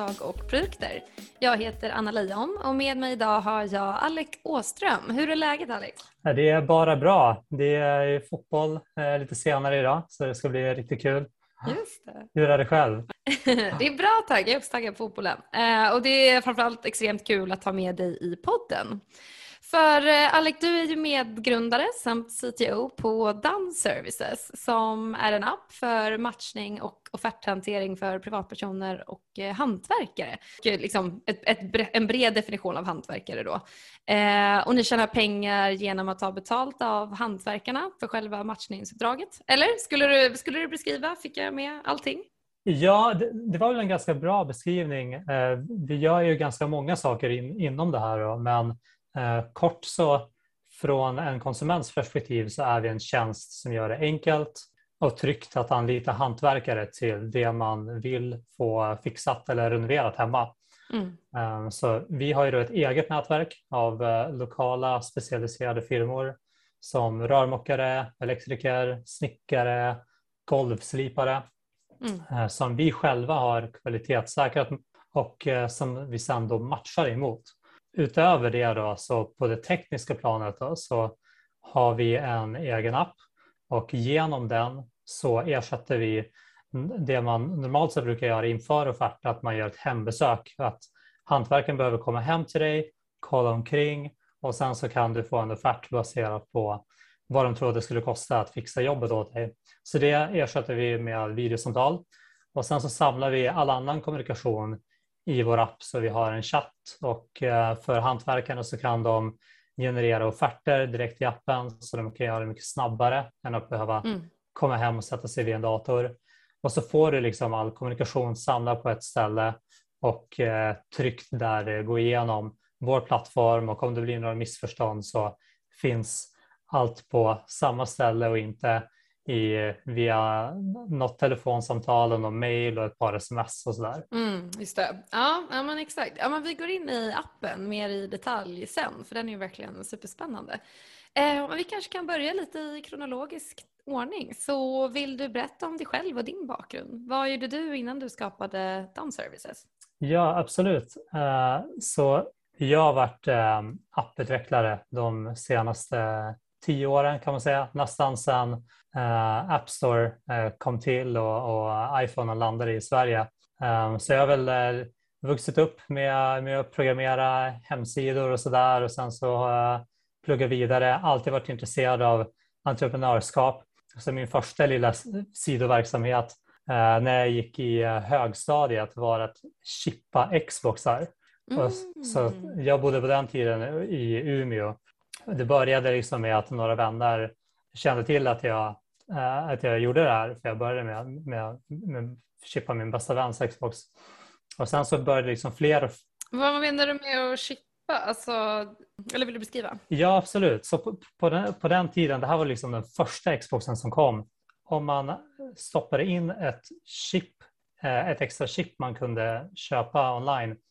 techföretag och produkter. Jag heter Anna Leijon och med mig idag har jag Alec Åström. Hur är läget Alec? Det är bara bra. Det är fotboll eh, lite senare idag så det ska bli riktigt kul. Just det. Hur är det själv? det är bra tack, jag är också taggad på fotbollen. Eh, och det är framförallt extremt kul att ha med dig i podden. För eh, Alec, du är ju medgrundare samt CTO på Done Services som är en app för matchning och offerthantering för privatpersoner och eh, hantverkare. Eh, liksom ett, ett, en bred definition av hantverkare då. Eh, och ni tjänar pengar genom att ta betalt av hantverkarna för själva matchningsuppdraget. Eller skulle du, skulle du beskriva? Fick jag med allting? Ja, det, det, var väl en ganska bra beskrivning. Eh, vi gör ju ganska många saker in, inom det här, då, men kort så från en konsuments perspektiv så är vi en tjänst som gör det enkelt och tryggt att anlita hantverkare till det man vill få fixat eller renoverat hemma. Mm. Eh, så vi har ju då ett eget nätverk av eh, lokala specialiserade firmor som rörmokare, elektriker, snickare, golvslipare mm. som vi själva har kvalitetssäkrat och som vi sedan då matchar emot utöver det då, så på det tekniska planet då, så har vi en egen app och genom den så ersätter vi det man normalt sett brukar göra inför offert, att man gör ett hembesök. Att hantverken behöver komma hem till dig, kolla omkring och sen så kan du få en offert baserat på vad de trodde skulle kosta att fixa jobbet åt dig. Så det ersätter vi med videosamtal och sen så samlar vi all annan kommunikation i vår app så vi har en chatt och eh, för hantverkarna så kan de generera offerter direkt i appen så de kan göra det mycket snabbare än att behöva mm. komma hem och sätta sig vid en dator. Och så får du liksom all kommunikation samlad på ett ställe och eh, tryggt där gå igenom vår plattform och om det blir några missförstånd så finns allt på samma ställe och inte i, via något telefonsamtal och något mail och ett par sms och sådär. Mm, just det. Ja, ja men exakt. Ja, men vi går in i appen mer i detalj sen för den är ju verkligen superspännande. Eh, men vi kanske kan börja lite i kronologisk ordning. Så vill du berätta om dig själv och din bakgrund? Vad gjorde du innan du skapade Down Services? Ja, absolut. Uh, så jag har varit uh, apputvecklare de senaste tio åren kan man säga, nästan sedan uh, App Store uh, kom till och, och iPhone landade i Sverige. Um, så jag har väl uh, vuxit upp med, med att programmera hemsidor och sådär och sen så har jag pluggat vidare, alltid varit intresserad av entreprenörskap. Så min första lilla sidoverksamhet när jag gick i högstadiet var att chippa Xboxar. Mm. Så jag bodde på den tiden i Umeå det började liksom med att några vänner kände till att jag, äh, att jag gjorde det här, för jag började med, med, med att chippa min bästa väns Xbox. Och sen så började liksom fler... Vad menar du med att chippa? Alltså, eller vill du beskriva? Ja, absolut. Så på, på, den, på den tiden, det här var liksom den första Xboxen som kom. Om man stoppade in ett chip, eh, ett extra chip man kunde köpa online Eh,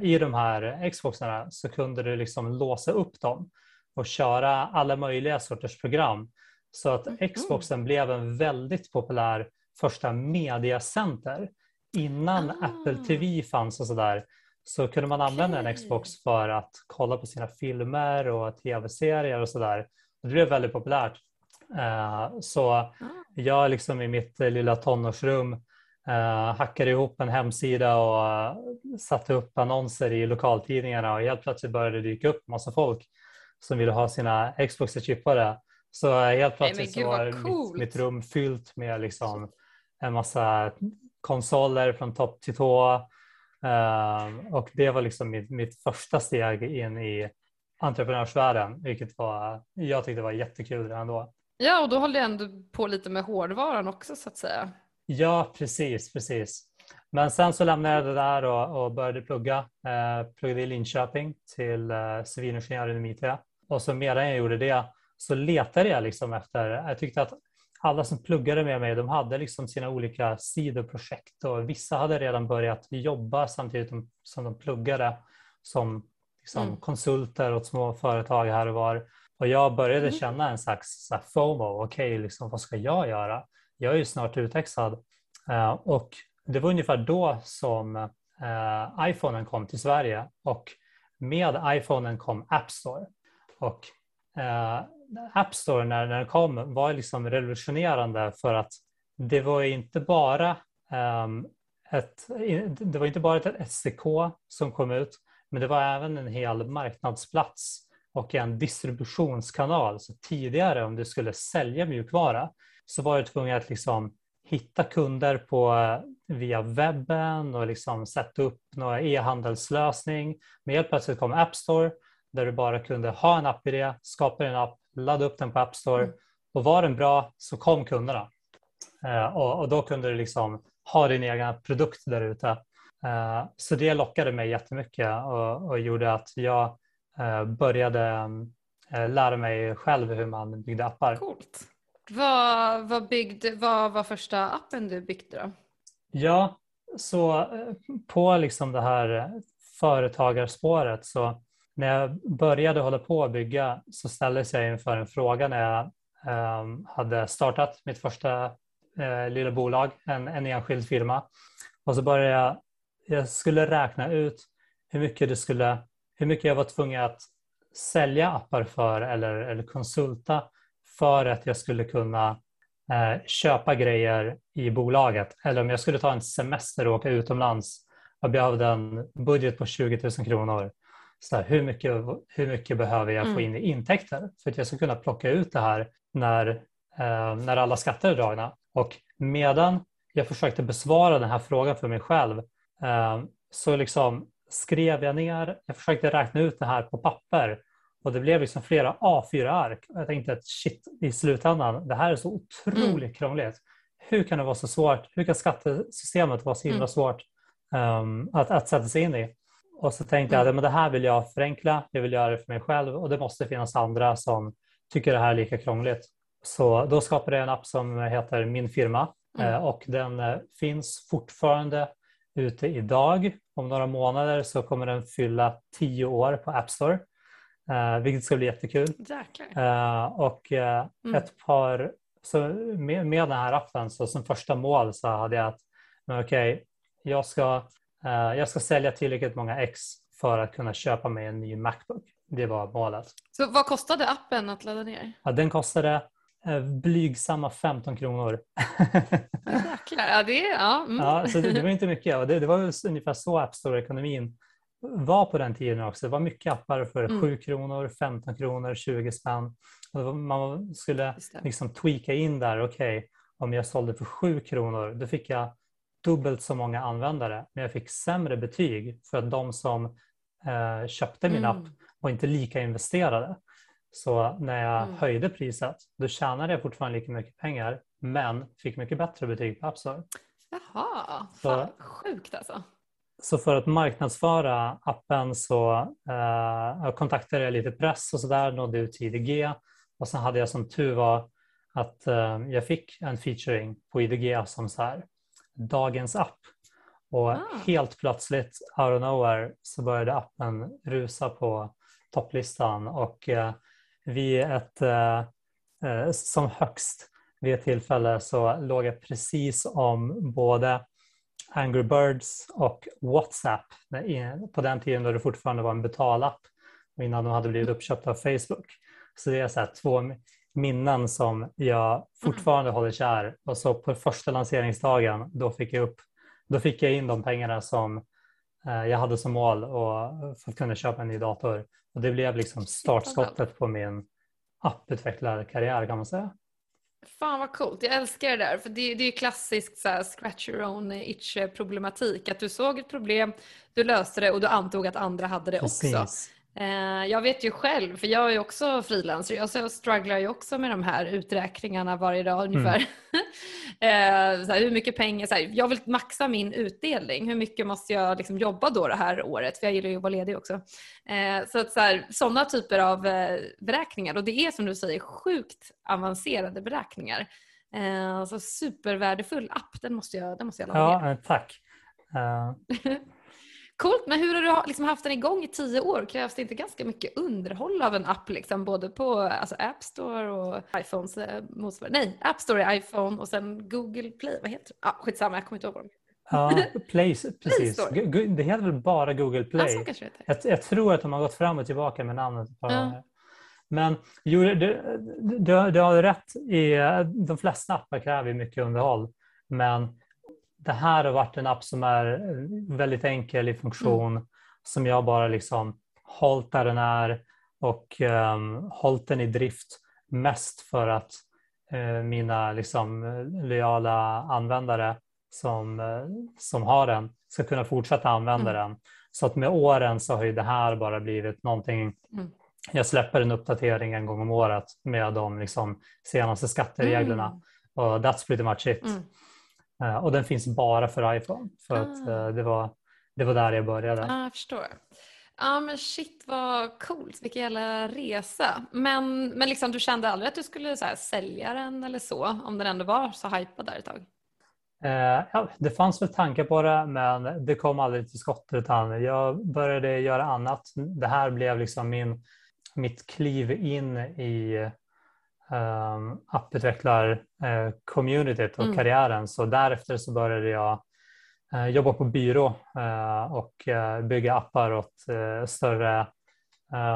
i de här Xboxarna så kunde du liksom låsa upp dem och köra alla möjliga sorters program. Så att mm. Xboxen blev en väldigt populär första mediacenter. Innan ah. Apple TV fanns och sådär så kunde man använda okay. en Xbox för att kolla på sina filmer och tv-serier och sådär. Det blev väldigt populärt. Eh, så ah. jag liksom i mitt lilla tonårsrum Uh, hackade ihop en hemsida och uh, satte upp annonser i lokaltidningarna och helt plötsligt började det dyka upp massa folk som ville ha sina Xboxer chippade. Så uh, helt plötsligt Nej, så var mitt, mitt, rum fyllt med liksom en massa konsoler från topp till tå. och det var liksom mitt, mitt första steg in i entreprenörsvärlden, vilket var, jag tyckte var jättekul redan då. Ja, och då höll du ändå på lite med hårdvaran också så att säga. Ja, precis, precis. Men sen så lämnade jag det där och, och började plugga. Eh, pluggade i Linköping till eh, civilingenjör inom IT. Och så medan jag gjorde det så letade jag liksom efter, jag tyckte att alla som pluggade med mig, de hade liksom sina olika sidoprojekt och vissa hade redan börjat jobba samtidigt som de pluggade som liksom mm. konsulter åt små företag här och var. Och jag började mm. känna en slags så FOMO, okej, okay, liksom, vad ska jag göra? Jag är ju snart utexad eh, och det var ungefär då som eh, iPhonen kom till Sverige och med iPhonen kom App Store. Och eh, App Store när, den kom var liksom revolutionerande för att det var inte bara ehm, ett, det var inte bara ett SDK som kom ut, men det var även en hel marknadsplats och en distributionskanal. Så tidigare om du skulle sälja mjukvara så var du tvungen att liksom hitta kunder på, via webben och liksom sätta upp någon e-handelslösning. Men helt plötsligt kom App Store där du bara kunde ha en app-idé, skapa en app, ladda upp den på App Store mm. och var den bra så kom kunderna. Eh, och, och, då kunde du liksom ha din egen produkt där ute. Eh, så det lockade mig jättemycket och, och gjorde att jag eh, började eh, lära mig själv hur man byggde appar. Coolt. Vad, vad, byggde, vad var första appen du byggde då? Ja, så eh, på liksom det här eh, företagarspåret så när jag började hålla på att bygga så ställdes jag inför en fråga när jag um, hade startat mitt första uh, lilla bolag, en, en enskild firma. Och så började jag, jag skulle räkna ut hur mycket, det skulle, hur mycket jag var tvungen att sälja appar för eller, eller konsulta för att jag skulle kunna eh, köpa grejer i bolaget. Eller om jag skulle ta en semester och åka utomlands. Jag behövde en budget på 20 000 kronor så här, hur, mycket, hur mycket behöver jag få mm. in i intäkter för att jag ska kunna plocka ut det här när, eh, när alla skatter är dragna. Och medan jag försökte besvara den här frågan för mig själv eh, så liksom skrev jag ner, jag försökte räkna ut det här på papper och det blev liksom flera A4-ark. Jag tänkte att shit, i slutändan, det här är så otroligt mm. krångligt. Hur kan det vara så svårt? Hur kan skattesystemet vara så himla mm. svårt um, att, att sätta sig in i? Och så tänkte jag att mm. det här vill jag förenkla, jag vill göra det för mig själv och det måste finnas andra som tycker det här är lika krångligt. Så då skapade jag en app som heter Min firma mm. Eh, och den eh, finns fortfarande ute idag. Om några månader så kommer den fylla tio år på App Store, eh, vilket ska bli jättekul. Och mm. ett par, så med, med den här appen så som första mål så hade jag att okej, okay, jag ska jag ska sälja tillräckligt många ex för att kunna köpa mig en ny Macbook. Det var målet. Så vad kostade appen att ladda ner? Ja, den kostade blygsamma 15 kronor. Jäklar, ja det, ja. Mm. ja så det, det, var inte mycket och det, det var ungefär så App Store-ekonomin var på den tiden också. Det var mycket appar för mm. 7 kronor, 15 kronor, 20 spänn. Man skulle liksom tweaka in där, okej, okay, om jag sålde för 7 kronor, då fick jag dubbelt så många användare, men jag fick sämre betyg för att de som eh, köpte min mm. app var inte lika investerade. Så när jag mm. höjde priset, då tjänade jag fortfarande lika mycket pengar, men fick mycket bättre betyg på App Store. Jaha, fan, så, sjukt alltså. Så för att marknadsföra appen så eh, kontaktade jag lite press och sådär, nådde ut till IDG och sen hade jag som tur var att eh, jag fick en featuring på IDG som så här, dagens app. Och ah. helt plötsligt, out of nowhere, så började appen rusa på topplistan och eh, vid ett, eh, eh, som högst vid ett tillfälle så låg jag precis om både Angry Birds och WhatsApp på den tiden då det fortfarande var en betalapp och innan de hade blivit uppköpta av Facebook. Så det är så två minnen som jag fortfarande håller kär. Och så på första lanseringsdagen, då fick jag, upp, då fick jag in de pengarna som eh, jag hade som mål och för att kunna köpa en ny dator. Och det blev liksom startskottet på min apputvecklarkarriär kan man säga. Fan vad coolt, jag älskar det där. För det, det är klassiskt så här, scratch your own itch problematik. Att du såg ett problem, du löste det och du antog att andra hade det Precis. också. Eh, jag vet ju själv, för jag är ju också frilanser, jag strugglar ju också med de här uträkningarna varje dag ungefär. Mm. Så här, hur mycket pengar, så här, jag vill maxa min utdelning, hur mycket måste jag liksom jobba då det här året? För jag gillar ju att vara ledig också. Eh, så att sådana typer av beräkningar och det är som du säger sjukt avancerade beräkningar. Så supervärdefull app, den måste jag, den måste jag ladda ner. Ja, tack. Uh... Coolt, men hur har du liksom haft den igång i tio år? Krävs det inte ganska mycket underhåll av en app, liksom, både på alltså App Store och iPhones eh, motsvarande? Nej, App Store är iPhone och sen Google Play, vad heter det? Ah, skitsamma, jag kommer inte ihåg vad Ja, Play, precis. Gu- Det heter väl bara Google Ja, Play? så kanske det heter. Jag, jag tror att de har gått fram och tillbaka med namnet ett par Ja. gånger. Men jo, du, du, du har rätt. I, de flesta appar kräver mycket underhåll. Men det här har varit en app som är väldigt enkel i funktion. Som jag bara liksom hållit där den är och um, hållit den i drift. Mest för att eh, mina liksom, lojala användare som, eh, som har den ska kunna fortsätta använda Mm. den. Så att med åren så har ju det här bara blivit någonting. Mm. Jag släpper en uppdatering en gång om året med de liksom senaste skattereglerna. Mm. Och that's pretty much it. Eh, och den finns bara för iPhone. För att Ah. eh, det, var, det var där jag började. Ja, jag förstår. Ja men shit vad coolt, vilken jävla resa. Men, men liksom, du kände aldrig att du skulle så här, sälja den eller så, om den ändå var så hypad där ett tag? Eh, ja, det fanns väl tankar på det men det kom aldrig till skott utan jag började göra annat. Det här blev liksom min, mitt kliv in i um, apputvecklar-communityt och Mm. karriären. Så därefter så började jag eh, jobba på byrå eh, och eh, bygga appar åt eh, större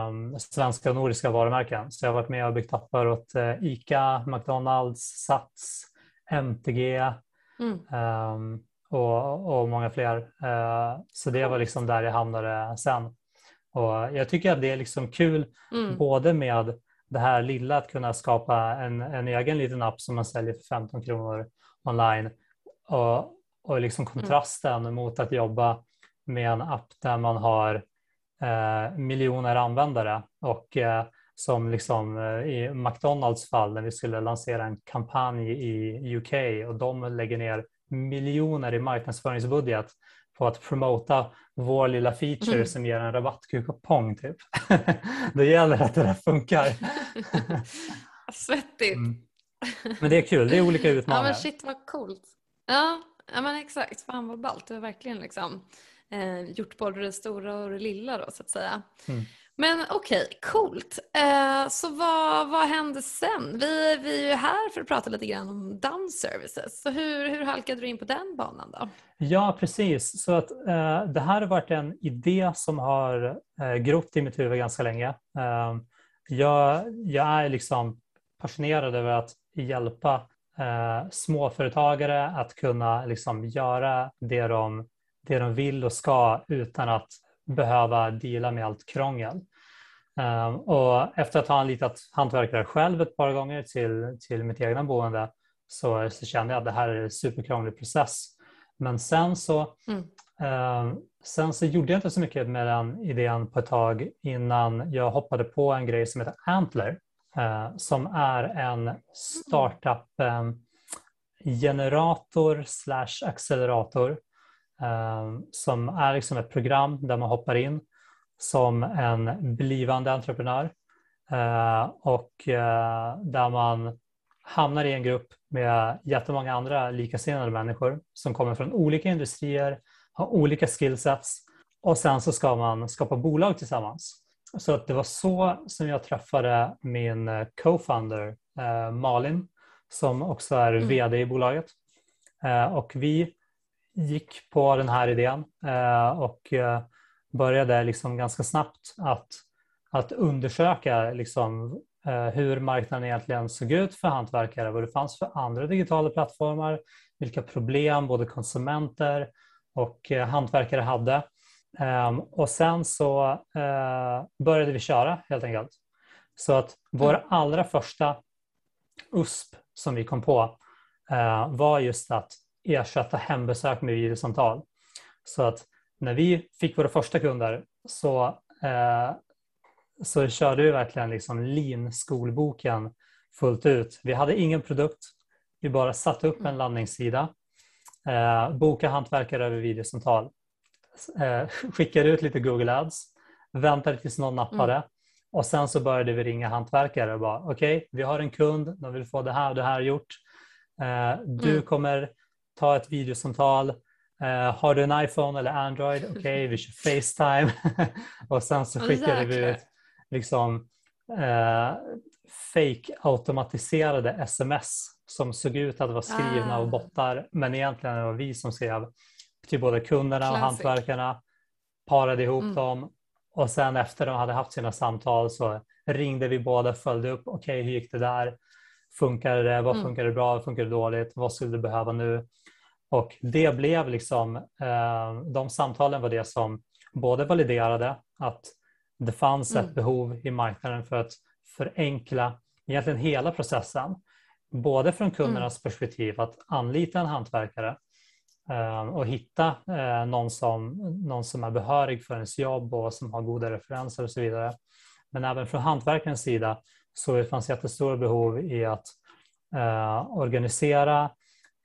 um, svenska och nordiska varumärken. Så jag har varit med och byggt appar åt eh, ICA, McDonalds, Sats, MTG, Mm. Ehm, och, och många fler. Eh, så det var liksom där jag hamnade sen. Och jag tycker att det är liksom kul Mm. både med det här lilla att kunna skapa en, en egen liten app som man säljer för 15 kronor online och, och liksom kontrasten mot att jobba med en app där man har eh, miljoner användare och eh, som liksom eh, i McDonalds fall när vi skulle lansera en kampanj i UK och de lägger ner miljoner i marknadsföringsbudget på att promota vår lilla feature Mm. som ger en rabattkupong typ. det gäller att det där funkar. Svettigt. Mm. Men det är kul, det är olika Ja utmaningar. men shit vad coolt. Ja, ja men exakt, fan vad ballt. Du har verkligen liksom eh, gjort både det stora och det lilla då så att säga. Mm. Men okej, coolt. Eh, så vad, vad hände sen? Vi, vi är ju här för att prata lite grann om dance services. Så hur, hur halkade du in på den banan då? Ja, precis. Så att, eh, det här har varit en idé som har eh, grott i mitt huvud ganska länge. Jag, jag är liksom passionerad över att hjälpa eh, småföretagare att kunna liksom göra det de, det de vill och ska utan att behöva deala med allt krångel. Eh, och efter att ha anlitat hantverkare själv ett par gånger till, till mitt egna boende så, så kände jag att det här är en superkrånglig process. Men sen så, Mm. eh, sen så gjorde jag inte så mycket med den idén på ett tag innan jag hoppade på en grej som heter Antler eh, som är en startup eh, generator slash accelerator eh, som är liksom ett program där man hoppar in som en blivande entreprenör eh, och eh, där man hamnar i en grupp med jättemånga andra likasinnade människor som kommer från olika industrier, har olika skillsets och sen så ska man skapa bolag tillsammans. Så att det var så som jag träffade min co-founder eh, Malin som också är Mm. vd i bolaget. Eh, och vi gick på den här idén eh, och eh, började liksom ganska snabbt att, att undersöka liksom, eh, hur marknaden egentligen såg ut för hantverkare, vad det fanns för andra digitala plattformar, vilka problem både konsumenter och eh, hantverkare hade. Ehm, och sen så eh, började vi köra helt enkelt. Så att vår allra första USP som vi kom på eh, var just att ersätta hembesök med videosamtal. Så att när vi fick våra första kunder så, så körde vi verkligen liksom lean-skolboken fullt ut. Vi hade ingen produkt, vi bara satte upp en landningssida, eh, boka hantverkare över videosamtal, eh, skickade ut lite Google Ads, väntade tills någon nappade och sen så började vi ringa hantverkare och bara okej, okay, vi har en kund, de vill få det här och det här gjort. Eh, du Mm. kommer ta ett videosamtal. Eh, har du en iPhone eller Android? Okej, okay, vi kör Facetime. och sen så skickade vi ut liksom eh, fake automatiserade sms som såg ut att vara skrivna Ah. av bottar men egentligen var vi som skrev. till både kunderna och Classic. hantverkarna, parade ihop Mm. dem och sen efter de hade haft sina samtal så ringde vi båda, följde upp, okej hur gick det där? Funkar det? Vad Mm. funkar det bra? Vad funkar det dåligt? Vad skulle du behöva nu? Och det blev liksom, eh, de samtalen var det som både validerade att det fanns Mm. ett behov i marknaden för att förenkla egentligen hela processen. Både från kundernas perspektiv att anlita en hantverkare eh, och hitta eh, någon, som, någon som är behörig för ens jobb och som har goda referenser och så vidare. Men även från hantverkarens sida så det fanns jättestora behov i att eh, organisera,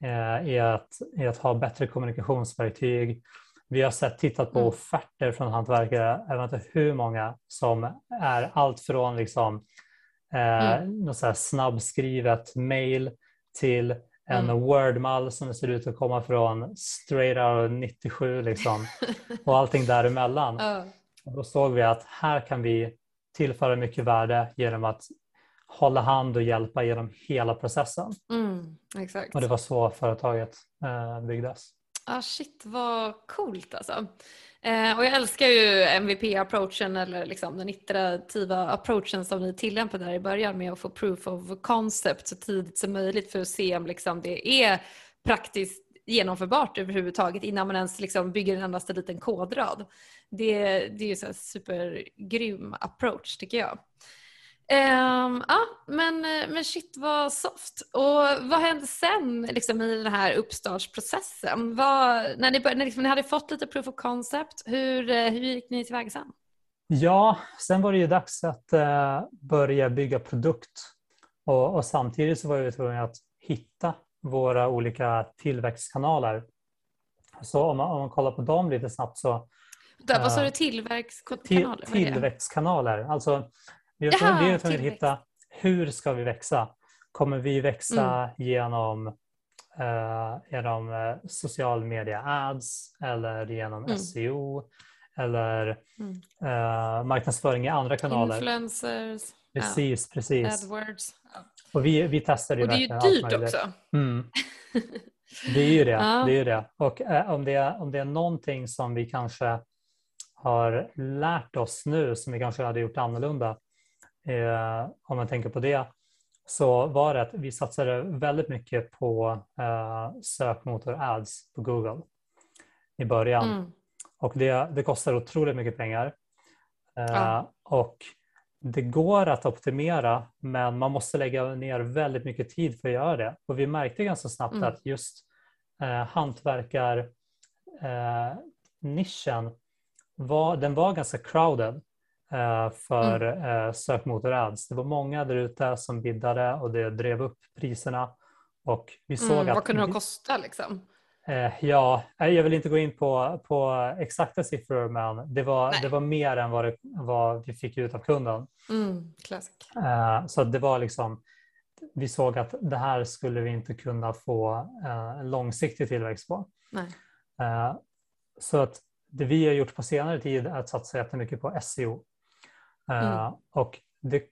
eh, i, att, i att ha bättre kommunikationsverktyg. Vi har sett, tittat på Mm. offerter från hantverkare, jag vet inte hur många, som är allt från liksom, eh, Mm. något så snabbskrivet mail till en Mm. Word-mall som ser ut att komma från straight out 97 liksom, och allting däremellan. Och då såg vi att här kan vi tillföra mycket värde genom att hålla hand och hjälpa genom hela processen. Mm, exakt. Och det var så företaget eh, byggdes. Ah, shit vad coolt alltså. Eh, och jag älskar ju MVP-approachen eller liksom den iterativa approachen som ni tillämpade där i början med att få proof of concept så tidigt som möjligt för att se om liksom det är praktiskt genomförbart överhuvudtaget innan man ens liksom bygger en endaste liten kodrad. Det, det är ju en supergrym approach tycker jag. Um, ja, men, men shit vad soft. Och vad hände sen liksom, i den här uppstartsprocessen? Vad, när, ni, när liksom, ni hade fått lite proof of concept, hur, eh, hur gick ni tillväga sen? Ja, sen var det ju dags att eh, börja bygga produkt och, och samtidigt så var vi tvungna att hitta våra olika tillväxtkanaler. Så om man, om man kollar på dem lite snabbt så Där, vad sa Eh, du, till, tillväxtkanaler? Tillväxtkanaler. Alltså, vi har har tvungna att hitta hur ska vi växa? Kommer vi växa Mm. genom, eh, genom eh, social media ads eller genom Mm. SEO eller Mm. eh, marknadsföring i andra kanaler? Influencers, Precis, precis. AdWords. Ja. Och vi, vi testade Och det är ju dyrt också. Mm. Det är ju det. Ja. det, är ju det. Och eh, om, det om det är någonting som vi kanske har lärt oss nu som vi kanske hade gjort annorlunda, eh, om man tänker på det, så var det att vi satsade väldigt mycket på eh, sökmotor ads på Google i början. Mm. Och det, det kostar otroligt mycket pengar. Eh, Ja. Och det går att optimera men man måste lägga ner väldigt mycket tid för att göra det. Och vi märkte ganska snabbt Mm. att just eh, hantverkar eh, nischen var, den var ganska crowded för eh, sökmotor ads. Det var många där ute som biddade och det drev upp priserna. Och vi såg Mm. att Vad kunde de kosta liksom? Eh, ja, jag vill inte gå in på, på exakta siffror men det var, Nej. det var mer än vad, det, vad vi fick ut av kunden. Mm. Eh, så det var liksom, vi såg att det här skulle vi inte kunna få eh, långsiktig tillväxt på. Nej. Eh, så att det vi har gjort på senare tid är att satsa jättemycket på SEO. Eh, Mm. Och det,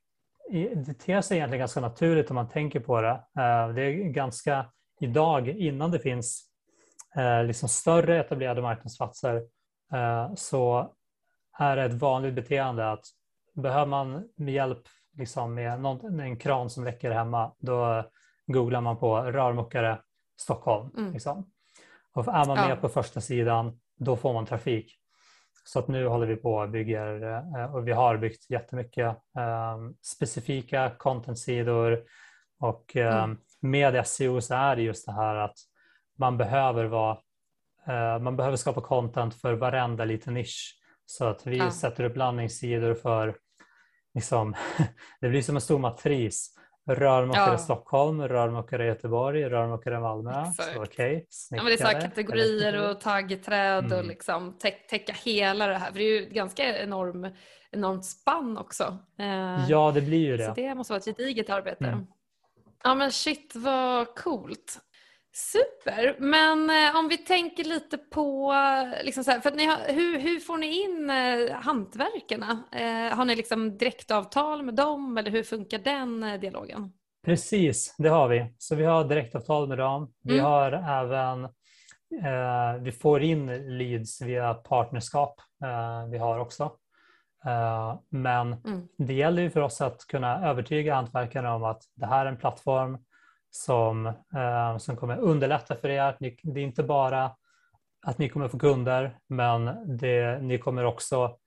det ter sig egentligen ganska naturligt om man tänker på det. Eh, Det är ganska idag, innan det finns eh, liksom större etablerade marknadsplatser, eh, så är det ett vanligt beteende att behöver man hjälp liksom med någon, en kran som läcker hemma, då googlar man på rörmokare Stockholm. Mm. Liksom. Och är man med Ja. på första sidan, då får man trafik. Så att nu håller vi på och bygger eh, och vi har byggt jättemycket eh, specifika contentsidor och Mm. med SEO så är det just det här att man behöver vara eh, man behöver skapa content för varenda liten nisch. Så att vi Ja. sätter upp landningssidor för liksom, det blir som en stor matris. Rörmokare Ja. Stockholm, rörmokare Göteborg, rörmokare Malmö. Exakt. Så okej, Ja, men det är så här snickare, kategorier och taggträd och Mm. liksom tä- täcka hela det här. För det är ju ganska enorm, enormt spann också. Eh, Ja, det blir ju Så det. det måste vara ett gediget arbete. Mm. Ja men shit vad coolt. Super, men eh, om vi tänker lite på, eh, liksom så här, för ni har, hur, hur får ni in eh, hantverkarna? Eh, har ni liksom direktavtal med dem eller hur funkar den eh, dialogen? Precis, det har vi. Så vi har direktavtal med dem. Vi Mm. har även eh, vi får in leads via partnerskap eh, vi har också. Men mm. det gäller ju för oss att kunna övertyga hantverkarna om att det här är en plattform som, eh, som kommer underlätta för er. Det är inte bara att ni kommer få kunder, men det, ni kommer också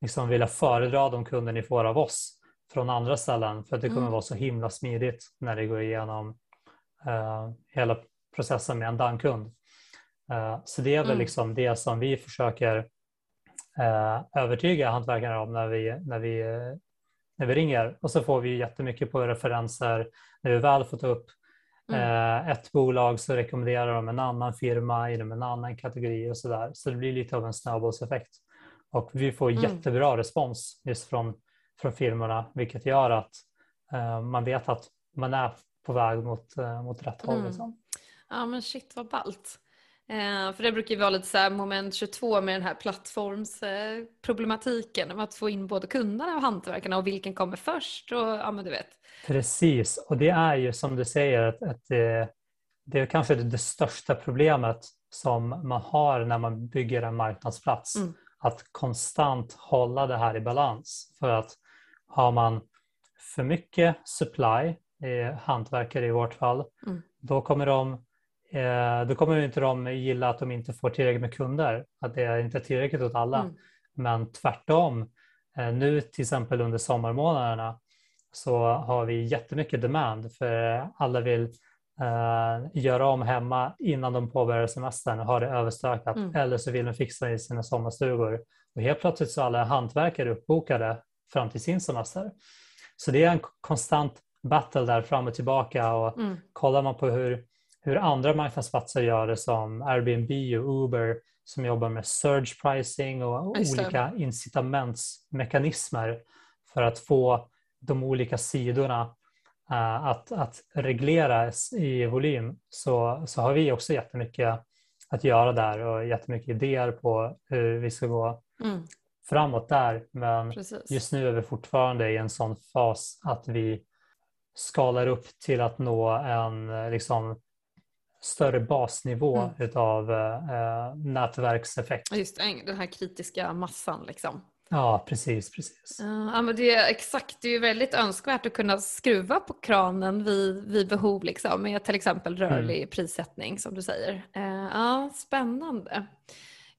liksom vilja föredra de kunder ni får av oss från andra ställen för att det kommer mm. vara så himla smidigt när det går igenom uh, hela processen med en DAN-kund. Uh, så det är väl mm. liksom det som vi försöker uh, övertyga hantverkare om när vi, när, vi, när vi ringer och så får vi jättemycket på referenser. När vi väl fått upp Mm. Ett bolag så rekommenderar de en annan firma inom en annan kategori och så där. Så det blir lite av en snöbollseffekt. Och vi får mm. jättebra respons just från, från firmorna vilket gör att uh, man vet att man är på väg mot, uh, mot rätt håll. Mm. Liksom. Ja men shit vad ballt. Eh, för det brukar ju vara lite så moment 22 med den här plattformsproblematiken. Eh, att få in både kunderna och hantverkarna och vilken kommer först. Och, ja, men du vet. Precis, och det är ju som du säger att, att det, det är kanske det största problemet som man har när man bygger en marknadsplats. Mm. Att konstant hålla det här i balans. För att har man för mycket supply, eh, hantverkare i vårt fall, mm. då kommer de eh, då kommer inte de gilla att de inte får tillräckligt med kunder, att det är inte är tillräckligt åt alla. Mm. Men tvärtom, eh, nu till exempel under sommarmånaderna så har vi jättemycket demand för alla vill eh, göra om hemma innan de påbörjar semestern och har det överstökat mm. eller så vill de fixa i sina sommarstugor. Och helt plötsligt så är alla hantverkare uppbokade fram till sin semester. Så det är en konstant battle där fram och tillbaka och mm. kollar man på hur hur andra marknadsplatser gör det som Airbnb och Uber som jobbar med surge pricing och olika incitamentsmekanismer för att få de olika sidorna uh, att, att regleras i volym så, så har vi också jättemycket att göra där och jättemycket idéer på hur vi ska gå mm. framåt där. Men Precis. just nu är vi fortfarande i en sån fas att vi skalar upp till att nå en liksom, större basnivå mm. utav eh, nätverkseffekt. Just den här kritiska massan liksom. Ja, precis. precis. Ja, men det är exakt, det är väldigt önskvärt att kunna skruva på kranen vid, vid behov liksom, med till exempel rörlig mm. prissättning som du säger. Uh, ja, spännande.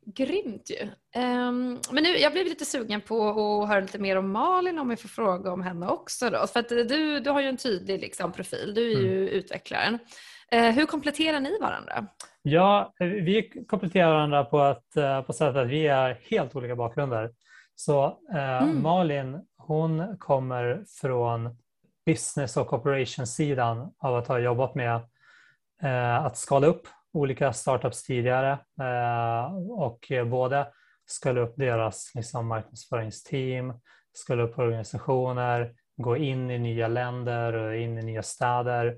Grymt ju. Um, men nu, jag blev lite sugen på att höra lite mer om Malin om jag får fråga om henne också. Då. För att du, du har ju en tydlig liksom, profil, du är mm. ju utvecklaren. Eh, hur kompletterar ni varandra? Ja, vi kompletterar varandra på, ett, eh, på sättet att vi är helt olika bakgrunder. Så eh, mm. Malin, hon kommer från business och operations-sidan av att ha jobbat med eh, att skala upp olika startups tidigare eh, och både skala upp deras liksom, marknadsföringsteam, skala upp organisationer, gå in i nya länder och in i nya städer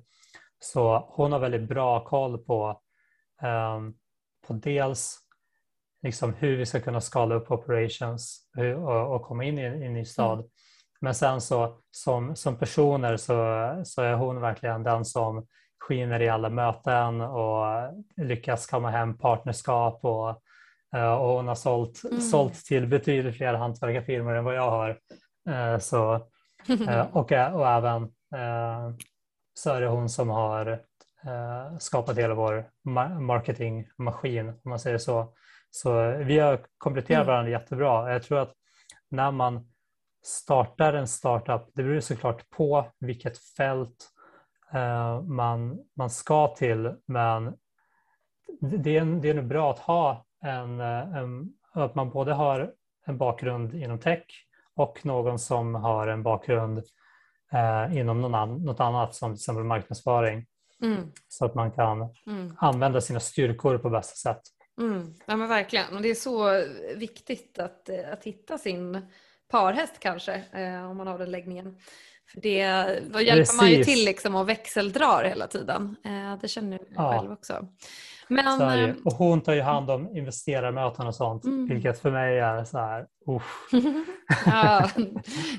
så hon har väldigt bra koll på, um, på dels liksom hur vi ska kunna skala upp operations och, och komma in i en ny stad. Mm. Men sen så som, som personer så, så är hon verkligen den som skiner i alla möten och lyckas komma hem partnerskap och, eh, och hon har sålt, mm. sålt till betydligt fler hantverkarfirmor än vad jag har. Eh, så, eh, och, och även så är det hon som har eh, skapat hela vår marketingmaskin, om man säger så. Så vi har kompletterat mm. varandra jättebra. Jag tror att när man startar en startup, det beror såklart på vilket fält eh, man, man ska till, men det är, det är nog bra att ha en, eh, en, att man både har en bakgrund inom tech och någon som har en bakgrund eh, inom någon an, något annat som till exempel marknadsföring. Mm. Så att man kan mm. använda sina styrkor på bästa sätt. Mm. Ja men verkligen och det är så viktigt att, att hitta sin parhäst kanske eh, om man har den läggningen. För det, då hjälper Precis. man ju till liksom och växeldrar hela tiden. Eh, det känner jag ja. själv också. Men, eh, och hon tar ju hand om investerarmöten och sånt, mm. vilket för mig är så här, ja,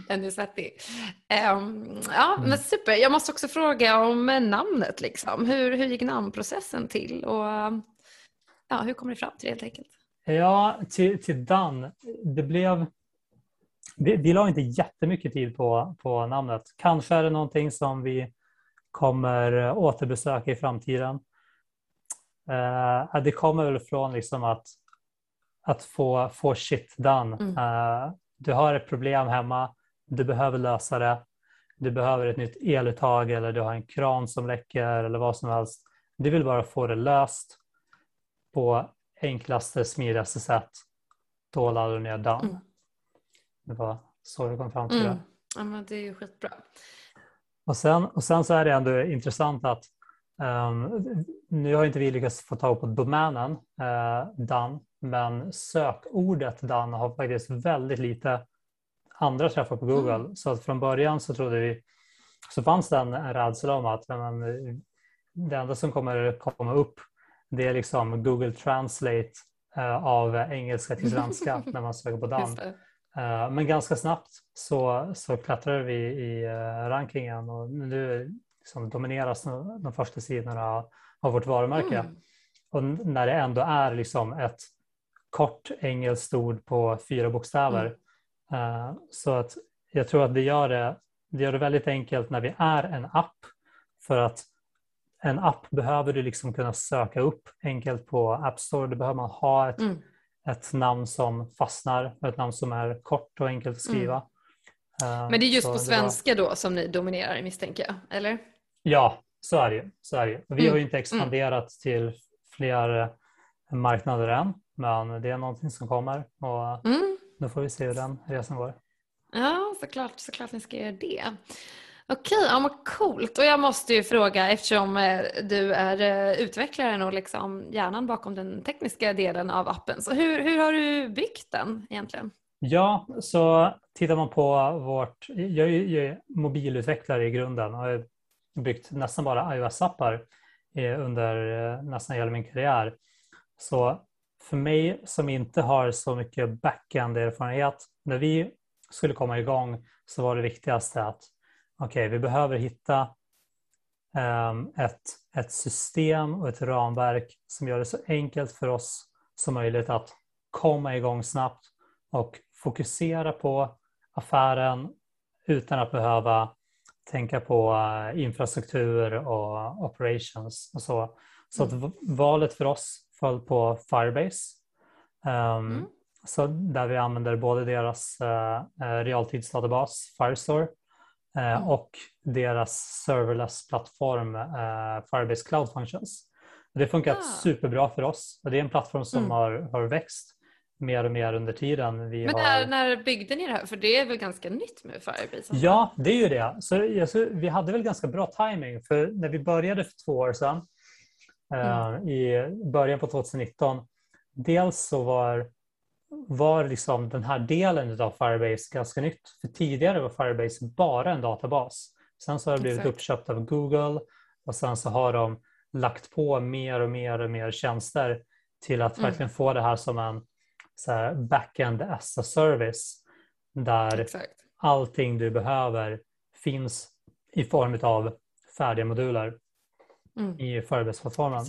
den är svettig. Um, ja, mm. men super. Jag måste också fråga om namnet. Liksom. Hur, hur gick namnprocessen till? Och, ja, hur kommer ni fram till det helt enkelt? Ja, till, till Dan. Det blev... Vi, vi la inte jättemycket tid på, på namnet. Kanske är det någonting som vi kommer återbesöka i framtiden. Uh, det kommer väl från liksom att, att få, få shit done. Mm. Uh, du har ett problem hemma, du behöver lösa det. Du behöver ett nytt eluttag eller du har en kran som läcker eller vad som helst. Du vill bara få det löst på enklaste, smidigaste sätt. Då laddar du ner damm. Mm. Det var så vi kom fram till mm. det. Ja, men det är ju skitbra. Och sen, och sen så är det ändå intressant att um, nu har inte vi lyckats få tag på domänen uh, Dan, men sökordet Dan har faktiskt väldigt lite andra träffar på Google. Mm. Så att från början så trodde vi, så fanns det en, en rädsla om att men, det enda som kommer komma upp det är liksom Google Translate uh, av engelska till svenska när man söker på Dan. Uh, men ganska snabbt så, så klättrar vi i rankingen och nu liksom domineras de första sidorna av vårt varumärke. Mm. Och när det ändå är liksom ett kort engelskt ord på fyra bokstäver. Mm. Så att jag tror att det gör det, det gör det väldigt enkelt när vi är en app för att en app behöver du liksom kunna söka upp enkelt på App Store. Då behöver man ha ett, mm. ett namn som fastnar, ett namn som är kort och enkelt att skriva. Mm. Men det är just så på svenska var... då som ni dominerar misstänker jag, eller? Ja, så är det ju. Så är det ju. Vi mm. har ju inte expanderat till fler eh, marknader än, men det är någonting som kommer och mm. då får vi se hur den resan går. Ja, såklart, såklart ni ska göra det. Okej, ja, vad coolt. Och jag måste ju fråga eftersom eh, du är eh, utvecklaren och liksom hjärnan bakom den tekniska delen av appen. Så hur, hur har du byggt den egentligen? Ja, så tittar man på vårt... Jag är ju mobilutvecklare i grunden och har byggt nästan bara iOS-appar eh, under eh, nästan hela min karriär. Så för mig som inte har så mycket backend-erfarenhet, när vi skulle komma igång så var det viktigaste att okej, okay, vi behöver hitta um, ett, ett system och ett ramverk som gör det så enkelt för oss som möjligt att komma igång snabbt och fokusera på affären utan att behöva tänka på uh, infrastruktur och operations och så. Så mm. att valet för oss föll på Firebase. Um, mm. så där vi använder både deras uh, realtidsdatabas Firestore Eh, mm. och deras serverless-plattform eh, Firebase Cloud Functions. Det funkar ah. superbra för oss det är en plattform som mm. har, har växt mer och mer under tiden. Vi Men när, har... när byggde ni det här? För det är väl ganska nytt med Firebase? Ja, det är ju det. Så, så, vi hade väl ganska bra timing för när vi började för två år sedan eh, mm. i början på 2019. Dels så var var liksom den här delen av Firebase ganska nytt. För tidigare var Firebase bara en databas. Sen så har det blivit Exakt. uppköpt av Google och sen så har de lagt på mer och mer och mer tjänster till att mm. verkligen få det här som en så här, backend as a service där Exakt. allting du behöver finns i form av färdiga moduler mm. i Firebase-plattformen.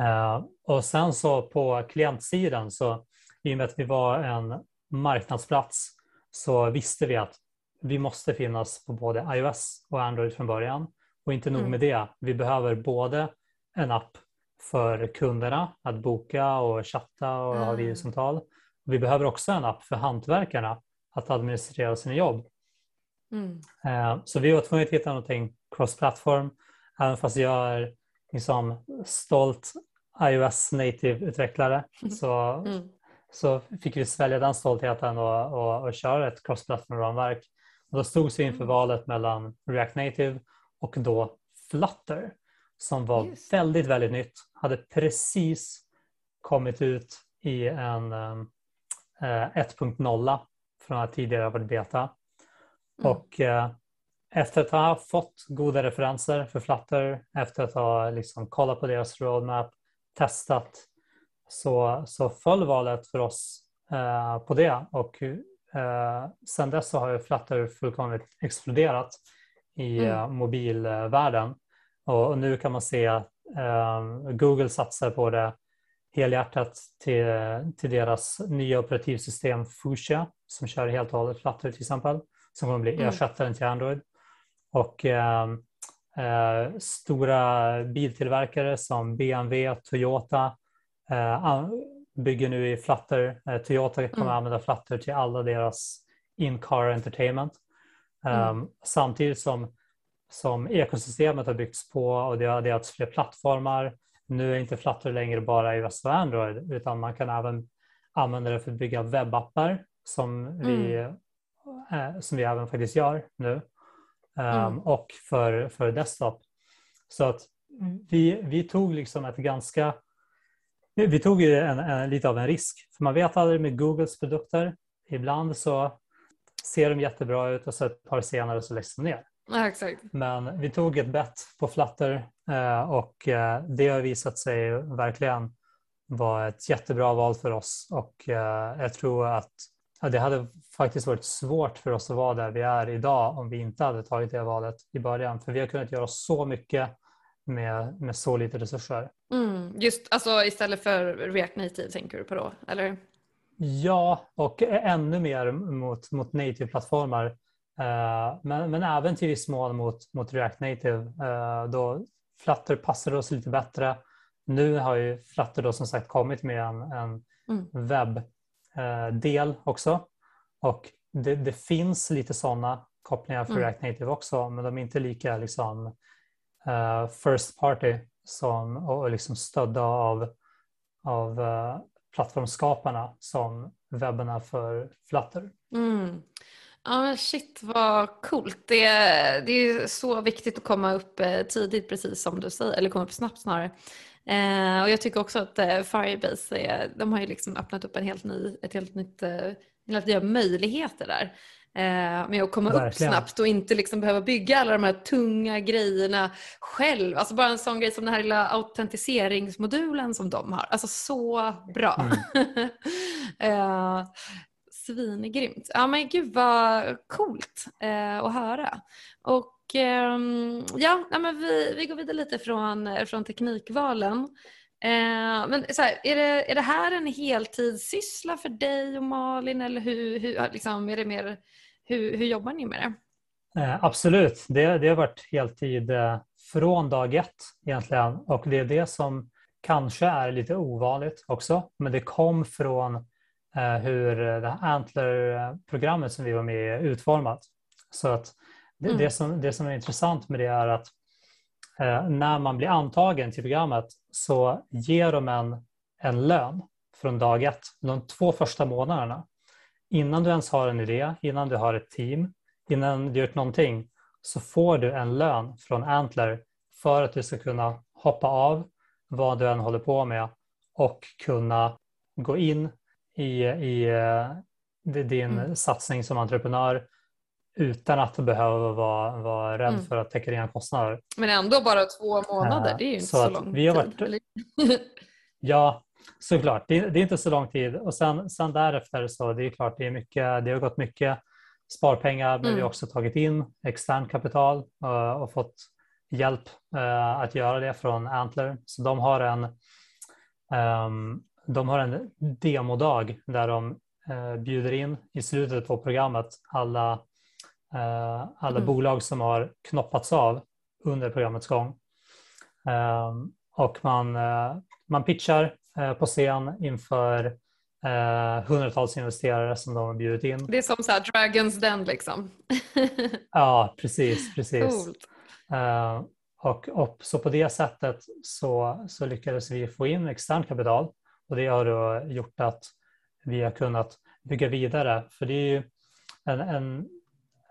Uh, och sen så på klientsidan så i och med att vi var en marknadsplats så visste vi att vi måste finnas på både iOS och Android från början. Och inte nog mm. med det, vi behöver både en app för kunderna att boka och chatta och mm. ha videosamtal. Vi behöver också en app för hantverkarna att administrera sina jobb. Mm. Eh, så vi var tvungna att hitta någonting cross-platform. Även fast jag är liksom stolt iOS native-utvecklare så mm så fick vi svälja den stoltheten och, och, och köra ett cross-platform-ramverk. Då stod vi inför mm. valet mellan React Native och då Flutter som var Just. väldigt, väldigt nytt. Hade precis kommit ut i en um, uh, 1.0 från att tidigare varit beta. Mm. Och uh, efter att ha fått goda referenser för Flutter, efter att ha liksom kollat på deras roadmap, testat så, så föll valet för oss eh, på det och eh, sen dess så har ju Flutter fullkomligt exploderat i mm. eh, mobilvärlden och, nu kan man se att eh, Google satsar på det, helhjärtat till, till deras nya operativsystem Fuchsia som kör helt och hållet Flutter till exempel, som kommer bli Mm. ersättaren till Android. Och eh, eh, stora biltillverkare som BMW, Toyota eh, bygger nu i Flutter. Eh, Toyota kommer Mm. använda Flutter till alla deras in-car entertainment. Mm. Um, samtidigt som, som ekosystemet har byggts på och det har delats fler plattformar. Nu är inte Flutter längre bara iOS och Android utan man kan även använda det för att bygga webbappar som vi, eh, som vi även faktiskt gör nu. Um, Mm. Och för, för desktop. Så att vi, vi tog liksom ett ganska vi tog ju en, en, lite av en risk, för man vet aldrig med Googles produkter. Ibland så ser de jättebra ut och så ett par senare så läggs de ner. Ja, exakt. Men vi tog ett bett på Flutter eh, och eh, det har visat sig verkligen vara ett jättebra val för oss och eh, jag tror att det hade faktiskt varit svårt för oss att vara där vi är idag om vi inte hade tagit det valet i början. För vi har kunnat göra så mycket med, med så lite resurser. Mm. Just alltså istället för React Native tänker du på då, eller? Ja, och ännu mer mot, mot native-plattformar. Eh, men, men även till viss mån mot, mot React Native. Eh, då Flutter passar oss lite bättre. Nu har ju Flutter då som sagt kommit med en, en Mm. webbdel också. Och det, det finns lite sådana kopplingar för Mm. React Native också, men de är inte lika liksom, eh, first party som, och liksom stödda av, av eh, plattformsskaparna som webben är för Flutter. Mm. Ja men shit vad coolt. Det, det är så viktigt att komma upp eh, tidigt precis som du säger, eller komma upp snabbt snarare. Eh, och jag tycker också att eh, Firebase, är, de har ju liksom öppnat upp en helt ny, ett helt nytt, eh, helt nya möjligheter där. Eh, med att komma upp Verkligen. snabbt och inte liksom behöva bygga alla de här tunga grejerna själv. Alltså bara en sån grej som den här lilla autentiseringsmodulen som de har. Alltså så bra. eh, Svingrymt. Ja men gud vad coolt eh, att höra. Och eh, ja, men vi, vi går vidare lite från, från teknikvalen. Eh, men så här, är, det, är det här en heltidssyssla för dig och Malin eller hur, hur, liksom, är det mer, hur, hur jobbar ni med det? Eh, absolut, det, det har varit heltid eh, från dag ett egentligen och det är det som kanske är lite ovanligt också. Men det kom från hur det här Antler-programmet som vi var med i är utformat. Så att det, Mm. det, som, det som är intressant med det är att eh, när man blir antagen till programmet så ger de en, en lön från dag ett, de två första månaderna. Innan du ens har en idé, innan du har ett team, innan du gjort någonting så får du en lön från Antler för att du ska kunna hoppa av vad du än håller på med och kunna gå in i, i eh, din Mm. satsning som entreprenör utan att behöva vara, vara rädd Mm. för att täcka dina kostnader. Men ändå bara två månader, Eh, det är ju inte så så, lång vi har tid. varit- eller? Ja, såklart. Det, det är inte så lång tid. Och sen, sen därefter så det är klart, det, är mycket, det har gått mycket sparpengar, men vi Mm. har också tagit in extern kapital eh, och fått hjälp eh, att göra det från Antler. Så de har en, ehm, de har en demodag där de eh, bjuder in i slutet på programmet alla, eh, alla Mm. bolag som har knoppats av under programmets gång. Ehm, och man, eh, man pitchar eh, på scen inför eh, hundratals investerare som de har bjudit in. Det är som så här Dragons Den liksom. Ja, precis. precis. Coolt. Eh, och, och så på det sättet så, så lyckades vi få in externt kapital och det har då gjort att vi har kunnat bygga vidare. För det är ju en, en,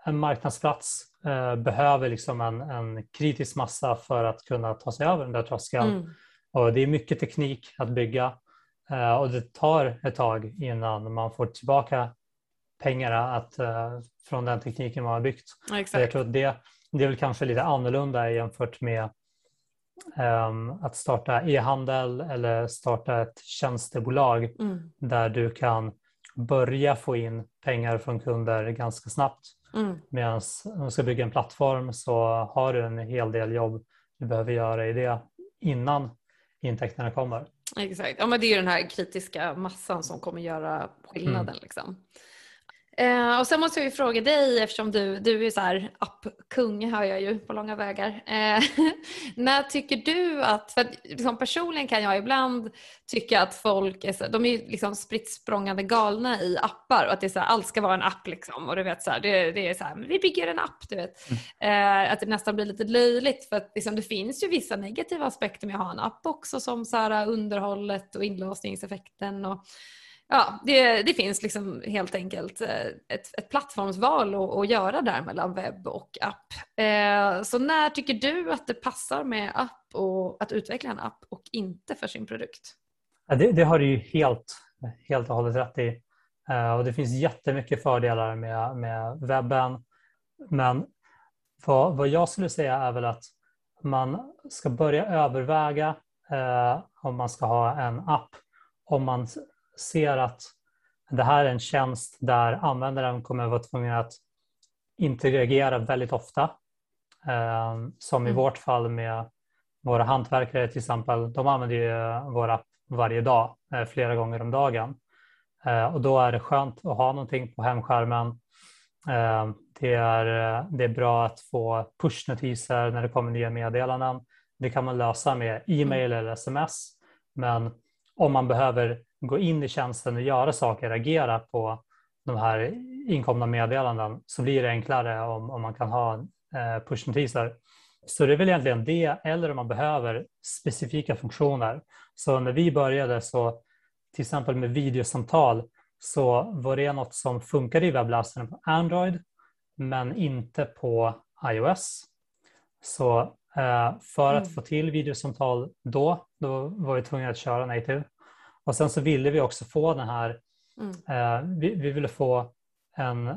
en marknadsplats eh, behöver liksom en, en kritisk massa för att kunna ta sig över den där tröskeln. Mm. Och det är mycket teknik att bygga eh, och det tar ett tag innan man får tillbaka pengarna att, eh, från den tekniken man har byggt. Ja, Så jag exakt. tror att det, det är väl kanske lite annorlunda jämfört med att starta e-handel eller starta ett tjänstebolag Mm. där du kan börja få in pengar från kunder ganska snabbt. Mm. Medan om du ska bygga en plattform så har du en hel del jobb du behöver göra i det innan intäkterna kommer. Exakt, ja men det är den här kritiska massan som kommer göra skillnaden. Mm. Liksom. Eh, och sen måste jag ju fråga dig eftersom du, du är så här appkung hör jag ju på långa vägar. Eh, när tycker du att, för att liksom personligen kan jag ibland tycka att folk är, de är liksom spritt språngande galna i appar och att det är så här, allt ska vara en app liksom och du vet så här, det, det, är så här, vi bygger en app du vet. Mm. Eh, att det nästan blir lite löjligt för att liksom, det finns ju vissa negativa aspekter med att ha en app också som så här, underhållet och inlåsningseffekten och ja, det, det, finns liksom helt enkelt eh, ett, ett plattformsval att, att göra där mellan webb och app. Eh, så när tycker du att det passar med app och att utveckla en app och inte för sin produkt? Ja, det, det, har du ju helt, helt och hållet rätt i. Eh, och det finns jättemycket fördelar med, med webben. Men vad, vad jag skulle säga är väl att man ska börja överväga eh, om man ska ha en app om man ser att det här är en tjänst där användaren kommer att vara tvungen att interagera väldigt ofta. Eh, som i mm. vårt fall med våra hantverkare till exempel. De använder ju vår app varje dag, eh, flera gånger om dagen. Eh, och då är det skönt att ha någonting på hemskärmen. Det är, det är bra att få pushnotiser när det kommer nya meddelanden. Det kan man lösa med e-mail eller sms. Men om man behöver gå in i tjänsten och göra saker, agera på de här inkomna meddelanden så blir det enklare om, om man kan ha eh, pushnotiser. Så det är väl egentligen det eller om man behöver specifika funktioner. Så när vi började så till exempel med videosamtal så var det något som funkade i webbläsaren på Android men inte på iOS. Så eh, för att mm. få till videosamtal då, då var vi tvungna att köra native. Och sen så ville vi också få den här, mm. eh, vi, vi, ville få en,